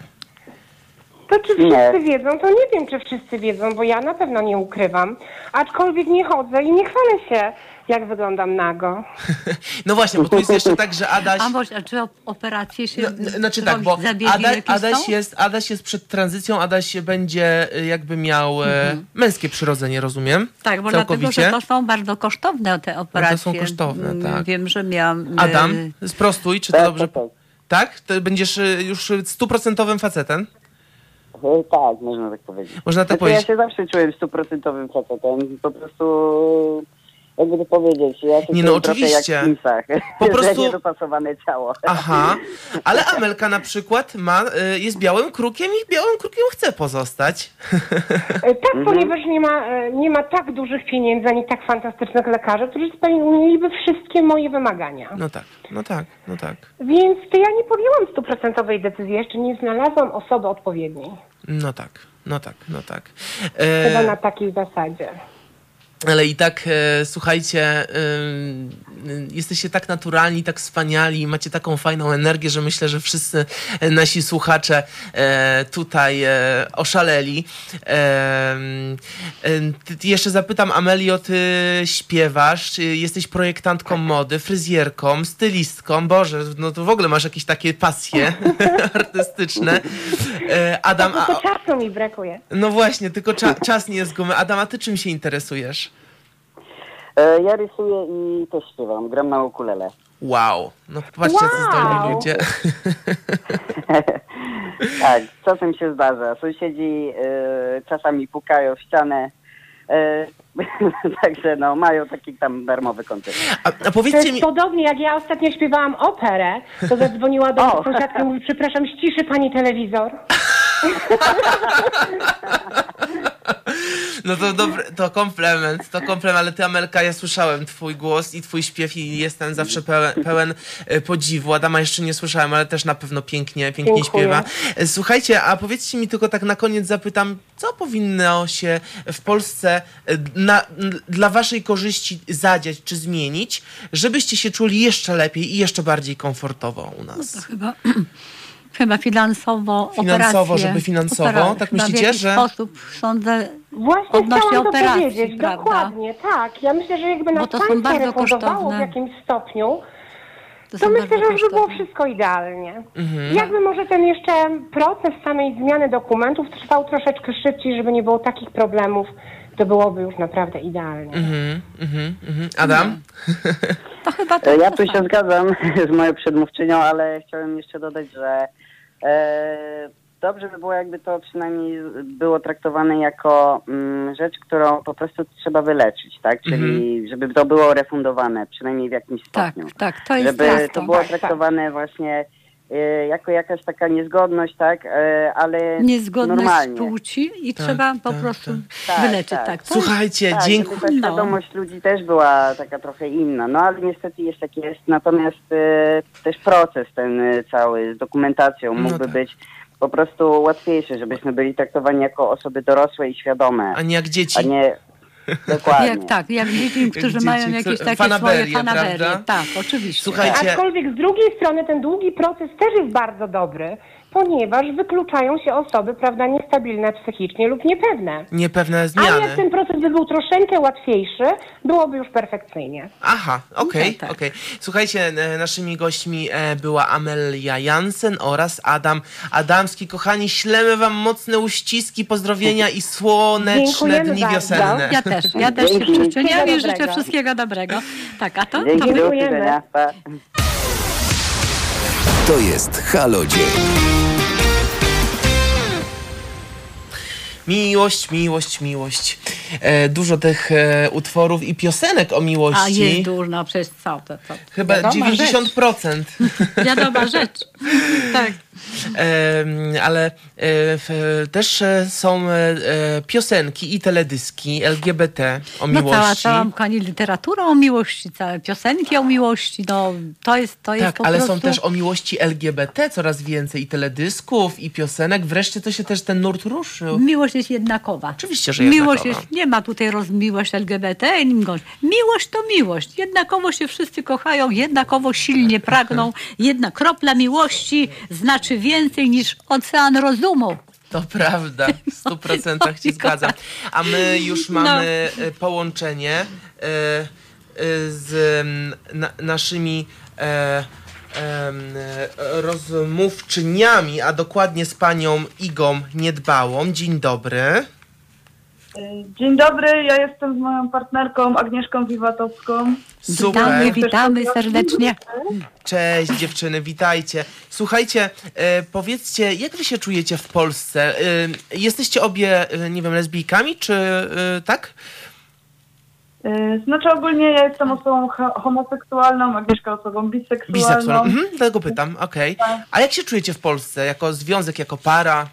To czy Nie. wszyscy wiedzą, to nie wiem, czy wszyscy wiedzą, bo ja na pewno nie ukrywam. Aczkolwiek nie chodzę i nie chwalę się, jak wyglądam nago. No właśnie, bo tu jest jeszcze tak, że Adaś... A może, a czy op- operacje się No, n- znaczy tak, bo Adaś, są? jest, Adaś jest przed tranzycją, Adaś będzie y, jakby miał e, męskie przyrodzenie, rozumiem? Mhm. Tak, bo dlatego, Całkowicie. że to są bardzo kosztowne te operacje. są kosztowne, Mm, tak. Wiem, że miałam... Adam, y, sprostuj, czy to Tak, dobrze... tak, tak. Tak? To będziesz y, już stuprocentowym facetem? E, Tak, można tak powiedzieć. Można tak Znaczy, powiedzieć. Ja się zawsze czułem stuprocentowym facetem. Po prostu, jakby to powiedzieć, ja się Nie, no trochę jak oczywiście. w Simsach. Po prostu- niedopasowane ciało. Aha, ale Amelka na przykład ma, y, jest białym krukiem i białym krukiem chce pozostać. E, Tak, ponieważ nie ma, e, nie ma tak dużych pieniędzy, ani tak fantastycznych lekarzy, którzy spełniliby wszystkie moje wymagania. No tak, no tak, no tak. Więc to ja nie podjęłam stuprocentowej decyzji, jeszcze nie znalazłam osoby odpowiedniej. No tak, no tak, no tak. Chyba E, na takiej zasadzie. Ale i tak, e, słuchajcie, y, jesteście tak naturalni, tak wspaniali, macie taką fajną energię, że myślę, że wszyscy e, nasi słuchacze e, tutaj e, oszaleli. Em, em, ty, jeszcze zapytam, Amelio, ty śpiewasz, jesteś projektantką mody, fryzjerką, stylistką, Boże, no to w ogóle masz jakieś takie pasje artystyczne. E, Adam, a, Tylko czasu mi brakuje. no właśnie, tylko cza, czas nie jest gumy. Adam, a ty czym się interesujesz? E, Ja rysuję i też śpiewam, gram na ukulele. Wow, no patrzcie, co zdolni Wow. ludzie. Tak, czasem się zdarza. Sąsiedzi e, czasami pukają w ścianę. E, także no, mają taki tam darmowy koncert. A, a To powiedzcie jest mi, podobnie, jak ja ostatnio śpiewałam operę, to zadzwoniła do mnie sąsiadka i mówi, przepraszam, ściszy pani telewizor. no to dobry, to komplement, to komplement, ale ty Amelka, ja słyszałem twój głos i twój śpiew i jestem zawsze pełen, pełen e, podziwu. Adama jeszcze nie słyszałem, ale też na pewno pięknie, pięknie Dziękuję. śpiewa. E, Słuchajcie, a powiedzcie mi tylko tak na koniec zapytam, co powinno się w Polsce e, na, dla waszej korzyści zadziać czy zmienić, żebyście się czuli jeszcze lepiej i jeszcze bardziej komfortowo u nas? Chyba, chyba finansowo, Finansowo, operacje, żeby finansowo? opera- Tak myślicie, w jakiś że- sposób sądzę, Właśnie Odnośnie chciałam to operacji, powiedzieć, prawda? dokładnie, tak. Ja myślę, że jakby nas to państwo bardzo refundowało w jakimś stopniu, to, to myślę, że już by było wszystko idealnie. Mhm. Jakby może ten jeszcze proces samej zmiany dokumentów trwał troszeczkę szybciej, żeby nie było takich problemów, to byłoby już naprawdę idealnie. Mhm, mhm, mhm. Adam? To chyba E, tak. Ja tu się zgadzam z moją przedmówczynią, ale chciałem jeszcze dodać, że dobrze by było, jakby to przynajmniej było traktowane jako mm, rzecz, którą po prostu trzeba wyleczyć, tak? Czyli żeby to było refundowane, przynajmniej w jakimś Tak, stopniu. tak, to jest żeby jasne. to było Tak, tak. traktowane właśnie e, jako jakaś taka niezgodność, tak? E, ale Niezgodność normalnie. płci i Tak, trzeba po tak, prostu tak. wyleczyć. Tak, Tak, tak. Słuchajcie, Tak, dziękuję. ta No. świadomość ludzi też była taka trochę inna, no ale niestety jest jak jest, natomiast e, też proces ten e, cały z dokumentacją No mógłby tak. być po prostu łatwiejszy, żebyśmy byli traktowani jako osoby dorosłe i świadome, A nie jak dzieci. a nie dokładnie. Jak tak, jak dzieci, którzy dzieci, mają jakieś takie fanaberie, swoje fanaberie. prawda? Tak, oczywiście. Słuchajcie, Aczkolwiek z drugiej strony ten długi proces też jest bardzo dobry, ponieważ wykluczają się osoby, prawda, niestabilne psychicznie lub niepewne. Niepewne A zmiany. jak ten proces by był troszeczkę łatwiejszy, byłoby już perfekcyjnie. Aha, okej, tak, tak. okej. Słuchajcie, e, naszymi gośćmi e, była Amelia Jansen oraz Adam Adamski. Kochani, ślemy wam mocne uściski, pozdrowienia i słoneczne Dziękujemy dni wiosenne. Ja też, ja też się przyczyniam i życzę wszystkiego dobrego. Tak, a to? Dzięki, to Dziękujemy. To jest Halo Dzień. Miłość, miłość, miłość. E, dużo tych e, utworów i piosenek o miłości. A jest dużo, przecież co to? to Chyba wiadoma 90%. Rzecz. Wiadoma rzecz. Tak. Ale e, też e, są e, piosenki i teledyski LGBT o No cała, miłości. cała kochani, literatura o miłości, całe piosenki o miłości, no to jest, to jest tak, ale prostu... są też o miłości LGBT coraz więcej i teledysków i piosenek. Wreszcie to się też ten nurt ruszył. Miłość jest jednakowa. Oczywiście, że Miłość jednakowa. jest, nie ma tutaj rozmiłość LGBT. Miłość to miłość. Jednakowo się wszyscy kochają, jednakowo silnie pragną. Jedna kropla miłości znaczy więcej niż ocean rozumu. To prawda, w stu procentach ci zgadzam. A my już mamy No. połączenie e, e, z naszymi rozmówczyniami, a dokładnie z panią Igą Niedbałą. Dzień dobry. Dzień dobry, ja jestem z moją partnerką Agnieszką Wiwatowską. Super. Witamy, witamy serdecznie. Cześć dziewczyny, witajcie. Słuchajcie, e, powiedzcie, jak wy się czujecie w Polsce? E, jesteście obie, e, nie wiem, lesbijkami, czy tak? Znaczy ogólnie ja jestem osobą ho- homoseksualną, Agnieszka osobą biseksualną. Biseksualną. Mhm, dlatego pytam, okej. A jak się czujecie w Polsce? Jako związek, jako para?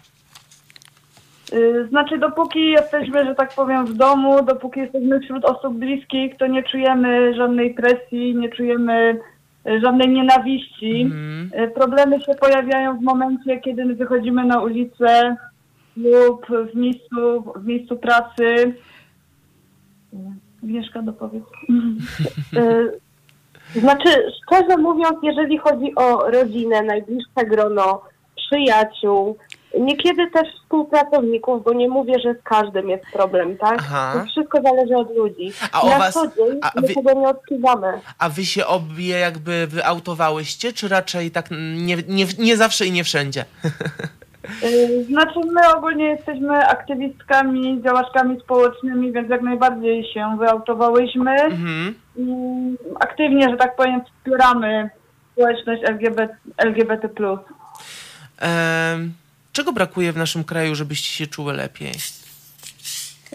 Y, Znaczy dopóki jesteśmy, że tak powiem, w domu, dopóki jesteśmy wśród osób bliskich, to nie czujemy żadnej presji, nie czujemy y, żadnej nienawiści. Y, Problemy się pojawiają w momencie, kiedy wychodzimy na ulicę lub w miejscu, w miejscu pracy. Agnieszka, dopowiedz. Znaczy, szczerze mówiąc, jeżeli chodzi o rodzinę, najbliższe grono, przyjaciół, niekiedy też współpracowników, bo nie mówię, że z każdym jest problem, tak? Aha. To wszystko zależy od ludzi. A Na was- co dzień a wy- tego nie odczuwamy. A wy się obie jakby wyautowałyście, czy raczej tak nie, nie, nie zawsze i nie wszędzie? Y, Znaczy my ogólnie jesteśmy aktywistkami, działaczkami społecznymi, więc jak najbardziej się wyautowałyśmy Mhm. i aktywnie, że tak powiem, wspieramy społeczność LGBT. LGBT+. Em, czego brakuje w naszym kraju, żebyście się czuły lepiej?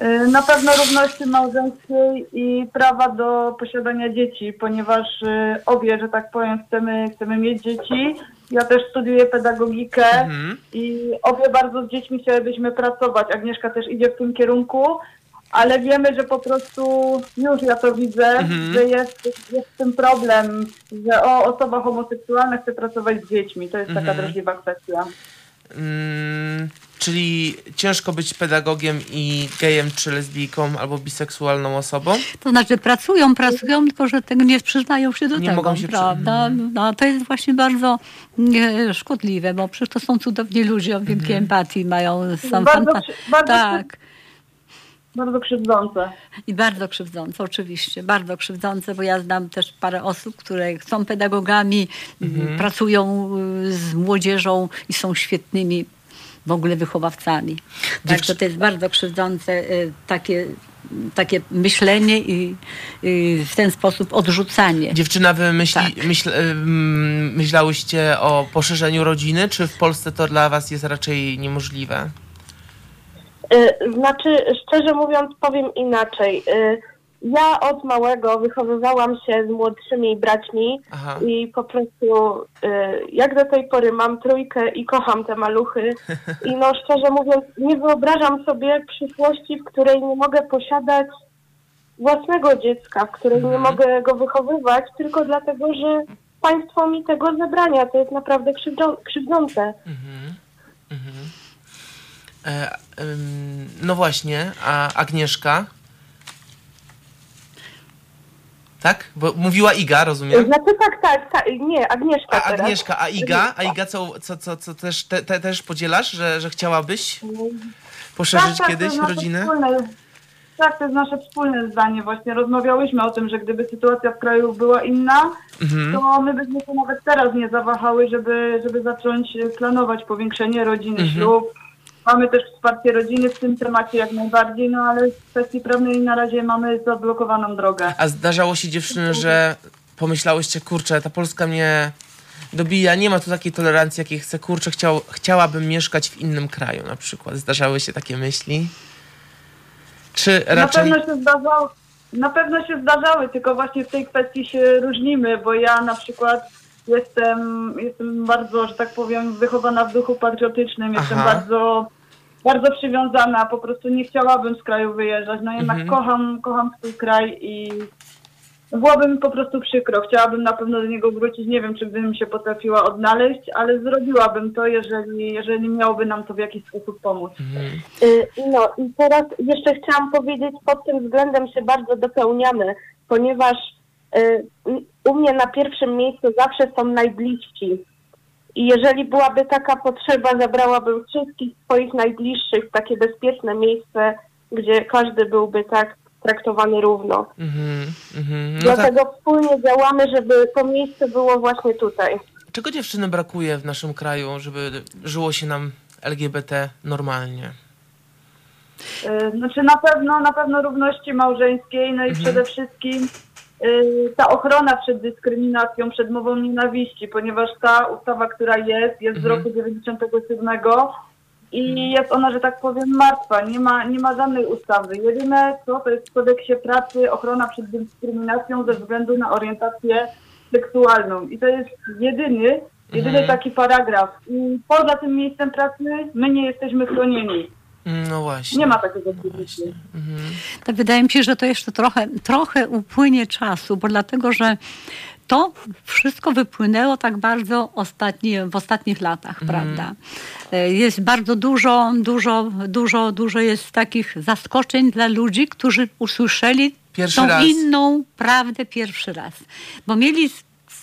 Y, Na pewno równości małżeńskiej i prawa do posiadania dzieci, ponieważ y, obie, że tak powiem, chcemy, chcemy mieć dzieci. Ja też studiuję pedagogikę Mhm. i obie bardzo z dziećmi chciałybyśmy pracować. Agnieszka też idzie w tym kierunku, ale wiemy, że po prostu już ja to widzę, Mhm. że jest, jest w tym problem, że o, osoba homoseksualna chce pracować z dziećmi. To jest taka Mhm. drażliwa kwestia. Mm, czyli ciężko być pedagogiem i gejem, czy lesbijką, albo biseksualną osobą? To znaczy pracują, pracują, tylko że tego nie przyznają się do Nie tego, mogą się przy- prawda? No, to jest właśnie bardzo e, szkodliwe, bo przecież to są cudowni ludzie o wielkiej empatii, mają sam Bardzo, fanta- bardzo, Tak. Bardzo krzywdzące. I bardzo krzywdzące, oczywiście, bardzo krzywdzące, bo ja znam też parę osób, które są pedagogami, Mhm. pracują y, z młodzieżą i są świetnymi w ogóle wychowawcami. Także to jest bardzo krzywdzące y, takie, takie myślenie i y, w ten sposób odrzucanie. Dziewczyna, wy myśli, Tak. myśl, myślałyście o poszerzeniu rodziny, czy w Polsce to dla was jest raczej niemożliwe? Y, Znaczy, szczerze mówiąc, powiem inaczej. Y, Ja od małego wychowywałam się z młodszymi braćmi Aha. i po prostu y, jak do tej pory mam trójkę i kocham te maluchy. I no szczerze mówiąc, nie wyobrażam sobie przyszłości, w której nie mogę posiadać własnego dziecka, w której nie mogę go wychowywać, tylko dlatego, że państwo mi tego zabrania. To jest naprawdę krzywdzące. E, ym, no właśnie, a Agnieszka? Tak? Bo mówiła Iga, rozumiem? Znaczy tak, tak, tak, nie, Agnieszka A teraz. Agnieszka, a Iga? A Iga co, co, co, co też, te, te, też podzielasz, że, że chciałabyś poszerzyć Tak, to kiedyś rodzinę? Wspólne, tak, to jest nasze wspólne zdanie. Właśnie rozmawiałyśmy o tym, że gdyby sytuacja w kraju była inna, Mhm. to my byśmy się nawet teraz nie zawahały, żeby, żeby zacząć planować powiększenie rodziny, Mhm. ślub. Mamy też wsparcie rodziny w tym temacie jak najbardziej, no ale w kwestii prawnej na razie mamy zablokowaną drogę. A zdarzało się dziewczyny, że pomyślałyście, kurczę, ta Polska mnie dobija, nie ma tu takiej tolerancji, jakiej chcę, kurczę, chciał, chciałabym mieszkać w innym kraju na przykład. Zdarzały się takie myśli? Czy Na raczej... pewno się zdarzało, na pewno się zdarzały, tylko właśnie w tej kwestii się różnimy, bo ja na przykład jestem, jestem bardzo, że tak powiem, wychowana w duchu patriotycznym, jestem Aha. bardzo bardzo przywiązana, po prostu nie chciałabym z kraju wyjeżdżać, no jednak Mhm. kocham, kocham swój kraj i byłoby mi po prostu przykro. Chciałabym na pewno do niego wrócić, nie wiem, czy bym się potrafiła odnaleźć, ale zrobiłabym to, jeżeli, jeżeli miałoby nam to w jakiś sposób pomóc. Y, No i teraz jeszcze chciałam powiedzieć, pod tym względem się bardzo dopełniamy, ponieważ y, u mnie na pierwszym miejscu zawsze są najbliżsi. I jeżeli byłaby taka potrzeba, zabrałabym wszystkich swoich najbliższych w takie bezpieczne miejsce, gdzie każdy byłby tak traktowany równo. Mhm, mhm. No tak. Dlatego wspólnie działamy, żeby to miejsce było właśnie tutaj. Czego dziewczyny brakuje w naszym kraju, żeby żyło się nam LGBT normalnie? Y, Znaczy na pewno, na pewno równości małżeńskiej, no i Mhm. przede wszystkim ta ochrona przed dyskryminacją, przed mową nienawiści, ponieważ ta ustawa, która jest, jest z Mhm. roku 97 i jest ona, że tak powiem, martwa. Nie ma, nie ma żadnej ustawy. Jedyne co to jest w kodeksie pracy ochrona przed dyskryminacją ze względu na orientację seksualną. I to jest jedyny, jedyny Mhm. taki paragraf. I poza tym miejscem pracy my nie jesteśmy chronieni. No właśnie. Nie ma takiego przepisu. Tak wydaje mi się, że to jeszcze trochę, trochę upłynie czasu, bo dlatego, że to wszystko wypłynęło tak bardzo ostatni, w ostatnich latach, prawda? E, Jest bardzo dużo, dużo, dużo, dużo jest takich zaskoczeń dla ludzi, którzy usłyszeli Pierwszy tą raz. inną prawdę pierwszy raz. Bo mieli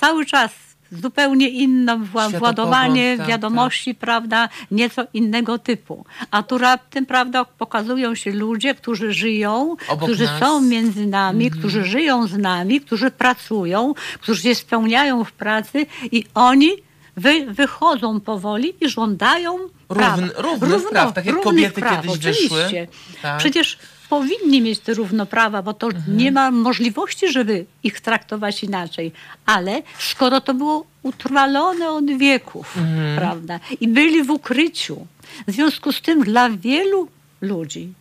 cały czas zupełnie Światopogląd, władowanie tak, wiadomości, prawda, nieco innego typu. A tu raptem, prawda, pokazują się ludzie, którzy żyją, Obok którzy nas. są między nami, Mhm. którzy żyją z nami, którzy pracują, którzy się spełniają w pracy i oni wy, wychodzą powoli i żądają prawa. Równ- równych praw, tak jak kobiety praw, kiedyś wyszły. oczywiście. Tak. Przecież powinni mieć te równoprawa, bo to Mhm. nie ma możliwości, żeby ich traktować inaczej. Ale skoro to było utrwalone od wieków, Mhm. prawda, i byli w ukryciu, w związku z tym dla wielu ludzi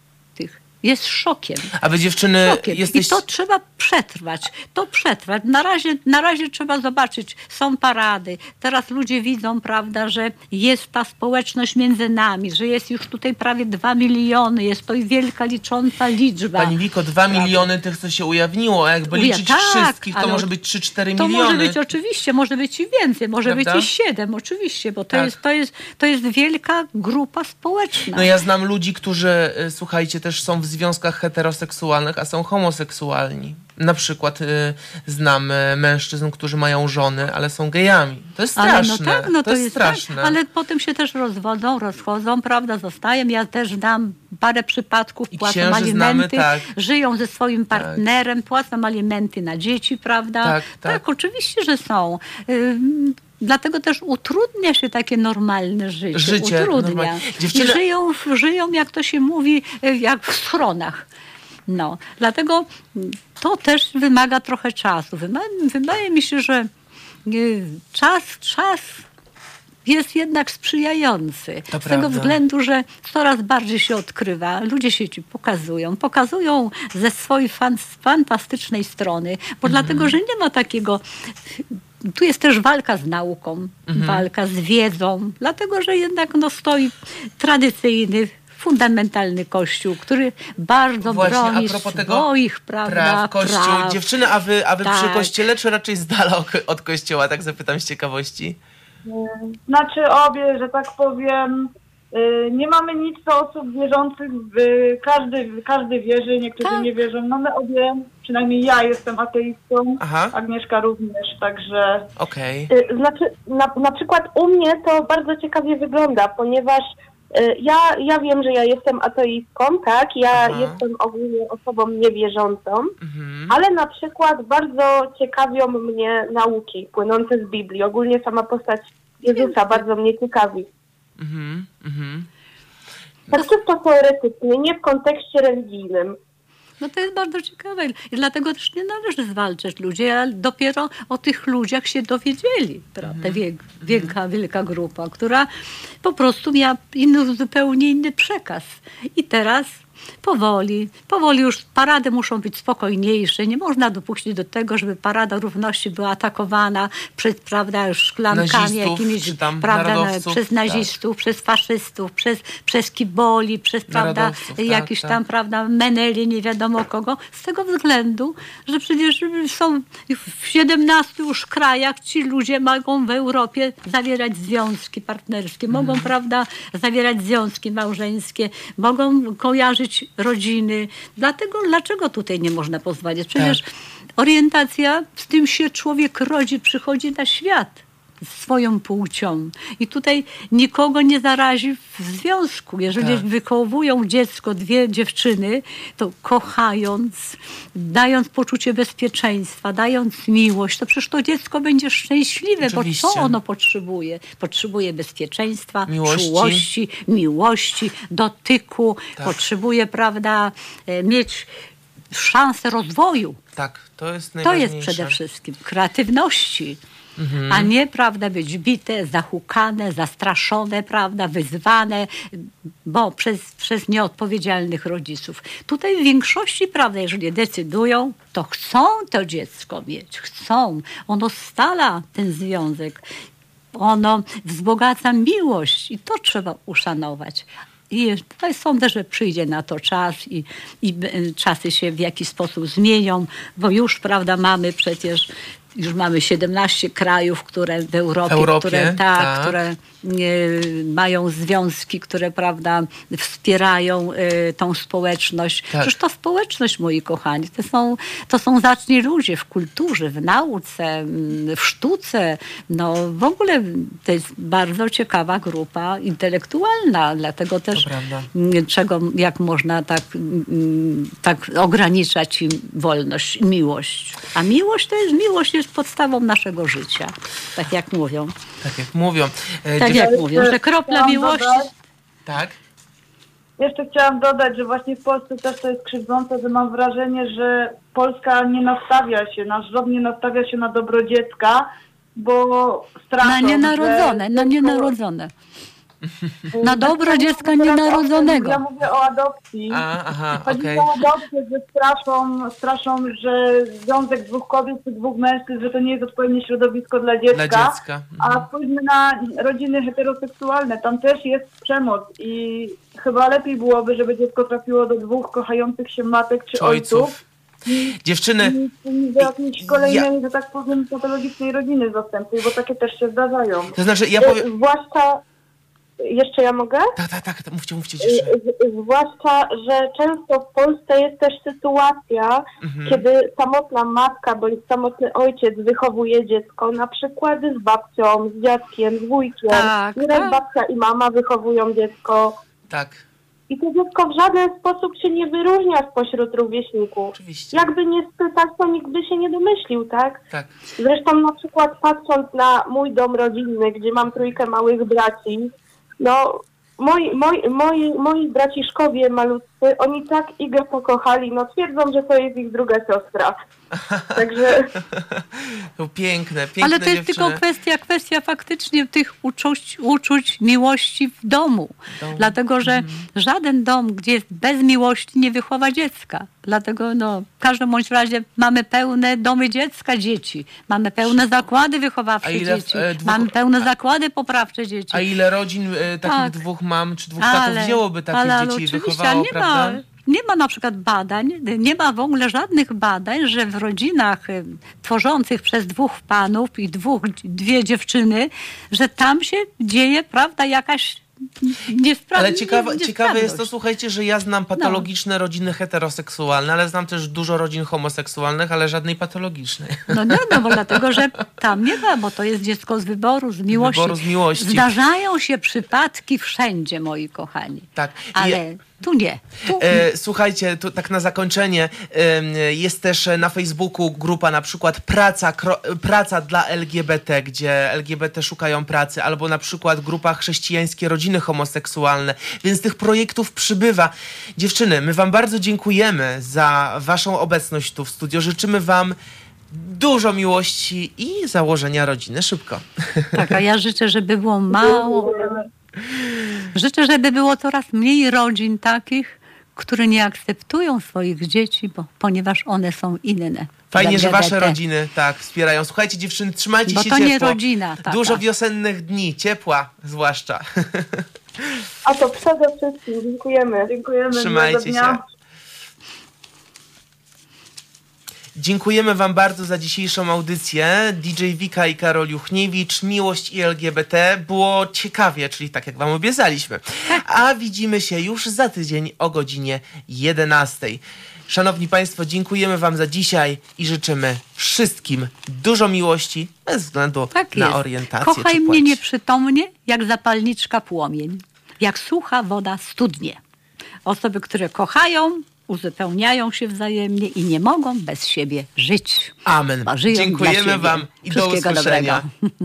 jest szokiem. A wy dziewczyny Szokiem. jesteś... I to trzeba przetrwać. To przetrwać. Na razie, na razie trzeba zobaczyć. Są parady. Teraz ludzie widzą, prawda, że jest ta społeczność między nami, że jest już tutaj prawie dwa miliony. Jest to wielka, licząca liczba. Pani Wiko, dwa miliony tych, co się ujawniło, a jakby Uja- liczyć tak, wszystkich, to może być 3-4 To miliony. może być oczywiście, może być i więcej, może Prawda? być i siedem, oczywiście, bo to, Tak. jest, to, jest, to jest wielka grupa społeczna. No ja znam ludzi, którzy, y, słuchajcie, też są w związkach heteroseksualnych, a są homoseksualni. Na przykład y, znam y, mężczyzn, którzy mają żony, ale są gejami. To jest Ale straszne. no tak, no to, jest, jest straszne. Tak, ale potem się też rozwodzą, rozchodzą, prawda, zostają. Ja też dam parę przypadków, I płacą alimenty, znamy, tak. żyją ze swoim partnerem, płacą alimenty na dzieci, prawda? Tak, tak. oczywiście, że są. Dlatego też utrudnia się takie normalne życie. Życie utrudnia. normalne. I żyją, żyją, jak to się mówi, y, jak w schronach. No, dlatego mm, to też wymaga trochę czasu. Wydaje, wydaje mi się, że y, czas, czas jest jednak sprzyjający. To z tego prawda. względu, że coraz bardziej się odkrywa, ludzie się ci pokazują, pokazują ze swojej fan, fantastycznej strony, bo dlatego, że nie ma takiego. Tu jest też walka z nauką, Mhm. walka z wiedzą, dlatego, że jednak no, stoi tradycyjny, fundamentalny kościół, który bardzo Właśnie, broni swoich prawda, Praw, kościół. praw. Dziewczyny, a wy, a wy przy Tak. kościele, czy raczej z dala od kościoła? Tak zapytam z ciekawości. Znaczy obie, że tak powiem, Nie mamy nic do osób wierzących, każdy, każdy wierzy, niektórzy Tak. nie wierzą. No my obie, przynajmniej ja jestem ateistą, Aha. Agnieszka również, także Okej. Y, Znaczy, na, na przykład u mnie to bardzo ciekawie wygląda, ponieważ y, ja, ja wiem, że ja jestem ateistką, tak? Ja Aha. jestem ogólnie osobą niewierzącą, Mhm. ale na przykład bardzo ciekawią mnie nauki płynące z Biblii. Ogólnie sama postać Jezusa bardzo mnie ciekawi. Mhm. Mhm. Tak czysto teoretycznie, nie w kontekście religijnym. No to jest bardzo ciekawe i dlatego też nie należy zwalczać ludzi, ale dopiero o tych ludziach się dowiedzieli, prawda? Wiek, wielka, wielka grupa, która po prostu miała inny, zupełnie inny przekaz. I teraz powoli, powoli już parady muszą być spokojniejsze. Nie można dopuścić do tego, żeby Parada Równości była atakowana przez, prawda, już szklankami Nazistów, jakimiś, prawda, przez tak. nazistów, przez faszystów, przez, przez kiboli, przez, prawda, tak, jakiś tak. tam prawda, Meneli, nie wiadomo kogo, z tego względu, że przecież są w 17 już krajach ci ludzie mogą w Europie zawierać związki partnerskie, mogą, Mhm. prawda, zawierać związki małżeńskie, mogą kojarzyć rodziny. Dlatego, dlaczego tutaj nie można pozwolić? Przecież Tak. orientacja, z tym się człowiek rodzi, przychodzi na świat swoją płcią. I tutaj nikogo nie zarazi w związku. Jeżeli Tak. wychowują dziecko, dwie dziewczyny, to kochając, dając poczucie bezpieczeństwa, dając miłość, to przecież to dziecko będzie szczęśliwe, Oczywiście. bo co ono potrzebuje? Potrzebuje bezpieczeństwa, Miłości. czułości, miłości, dotyku, Tak. potrzebuje, prawda, e, mieć szansę rozwoju. Tak, to jest To najważniejsze. jest przede wszystkim kreatywności, Mhm. a nie, prawda, być bite, zahukane, zastraszone, prawda, wyzwane, bo przez, przez nieodpowiedzialnych rodziców. Tutaj w większości, prawda, jeżeli decydują, to chcą to dziecko mieć, chcą. Ono stala ten związek. Ono wzbogaca miłość i to trzeba uszanować. I tutaj sądzę, że przyjdzie na to czas i, i czasy się w jakiś sposób zmienią, bo już, prawda, mamy przecież, już mamy 17 krajów, które w Europie, W Europie, które, tak, tak. które e, mają związki, które, prawda, wspierają e, tą społeczność. Tak. Przecież to społeczność, moi kochani, to są, to są zaczni ludzie w kulturze, w nauce, w sztuce. No w ogóle to jest bardzo ciekawa grupa intelektualna, dlatego też czego, jak można tak, tak ograniczać im wolność, i miłość. A miłość to jest, miłość jest podstawą naszego życia, tak jak mówią. Tak jak mówią. E, Tak jak mówią, że kropla miłości... dodać- tak? Jeszcze chciałam dodać, że właśnie w Polsce też to jest krzywdzące, że mam wrażenie, że Polska nie nastawia się, nasz rząd nie nastawia się na dobro dziecka, bo straszą, Na nienarodzone, że na nienarodzone. Na dobro Ja dziecka nienarodzonego. Ja mówię o adopcji. A, aha, Chodzi okej. o adopcję, że straszą, straszą, że związek dwóch kobiet czy dwóch mężczyzn, że to nie jest odpowiednie środowisko dla dziecka. Dla dziecka. A Mhm. spójrzmy na rodziny heteroseksualne, tam też jest przemoc i chyba lepiej byłoby, żeby dziecko trafiło do dwóch kochających się matek czy, Czy ojców. niż Dziewczyny, do jakiejś kolejnej, że tak powiem, patologicznej rodziny zastępczej, bo takie też się zdarzają. to znaczy ja powiem... Zwłaszcza, jeszcze ja mogę? Tak, tak, tak, mówcie, mówcie Y, jeszcze. z- Zwłaszcza, że często w Polsce jest też sytuacja, Mhm. kiedy samotna matka bądź samotny ojciec wychowuje dziecko, na przykład z babcią, z dziadkiem, z wujkiem. Tak, Nieraz tak. babcia i mama wychowują dziecko. Tak, I to dziecko w żaden sposób się nie wyróżnia spośród rówieśników. oczywiście. Jakby nie spytać, to nikt by się nie domyślił, tak? Tak. Zresztą na przykład patrząc na mój dom rodzinny, gdzie mam trójkę małych braci, no moi, moi, moi, moi braciszkowie malutcy, oni tak Igę pokochali, no twierdzą, że to jest ich druga siostra. Także To piękne, piękne Ale to jest dziewczyny. tylko kwestia, kwestia faktycznie tych uczuć, uczuć miłości w domu. Domu. Dlatego, że Mhm. żaden dom, gdzie jest bez miłości, nie wychowa dziecka. Dlatego no, w każdym bądź razie mamy pełne domy dziecka dzieci. Mamy pełne zakłady wychowawcze ile dzieci. e, dwóch- Mamy pełne zakłady poprawcze dzieci. A ile rodzin e, takich Tak. dwóch mam czy dwóch tatów wzięłoby takie ale dzieci i oczywiście, wychowało, ale nie prawda? Ma, nie ma na przykład badań, nie ma w ogóle żadnych badań, że w rodzinach y, tworzących przez dwóch panów i dwóch, dwie dziewczyny, że tam się dzieje, prawda, jakaś nie spra- Ale ciekawe, ciekawe jest to, słuchajcie, że ja znam patologiczne rodziny heteroseksualne, ale znam też dużo rodzin homoseksualnych, ale żadnej patologicznej. No nie, no bo dlatego, że tam nie ma, bo to jest dziecko z wyboru, z miłości. Wyboru z miłości. Zdarzają się przypadki wszędzie, moi kochani. Tak. Ale tu nie. Tu E, słuchajcie, tu tak na zakończenie, em, jest też na Facebooku grupa na przykład praca, kro, praca dla LGBT, gdzie LGBT szukają pracy, albo na przykład grupa chrześcijańskie rodziny homoseksualne, więc tych projektów przybywa. Dziewczyny, my wam bardzo dziękujemy za waszą obecność tu w studio. Życzymy wam dużo miłości i założenia rodziny szybko. Tak, a ja życzę, żeby było mało. Życzę, żeby było coraz mniej rodzin takich, które nie akceptują swoich dzieci, bo, ponieważ one są inne. Fajnie, że wasze rodziny tak wspierają. Słuchajcie, dziewczyny, trzymajcie Bo się to ciepło. nie rodzina taka. Dużo wiosennych dni, ciepła zwłaszcza. A to przede wszystkim dziękujemy. Dziękujemy. Trzymajcie się. dnia. Dziękujemy Wam bardzo za dzisiejszą audycję. DJ Wika i Karol Juchniewicz, Miłość i LGBT. Było ciekawie, czyli tak jak Wam obiecaliśmy. A widzimy się już za tydzień o godzinie 11. Szanowni Państwo, dziękujemy Wam za dzisiaj i życzymy wszystkim dużo miłości bez względu Tak na jest. orientację Kochaj mnie nieprzytomnie, jak zapalniczka płomień. Jak sucha woda studnie. Osoby, które kochają, uzupełniają się wzajemnie i nie mogą bez siebie żyć. Amen. Bo żyją dla Dziękujemy. Wam i do usłyszenia. dobrego.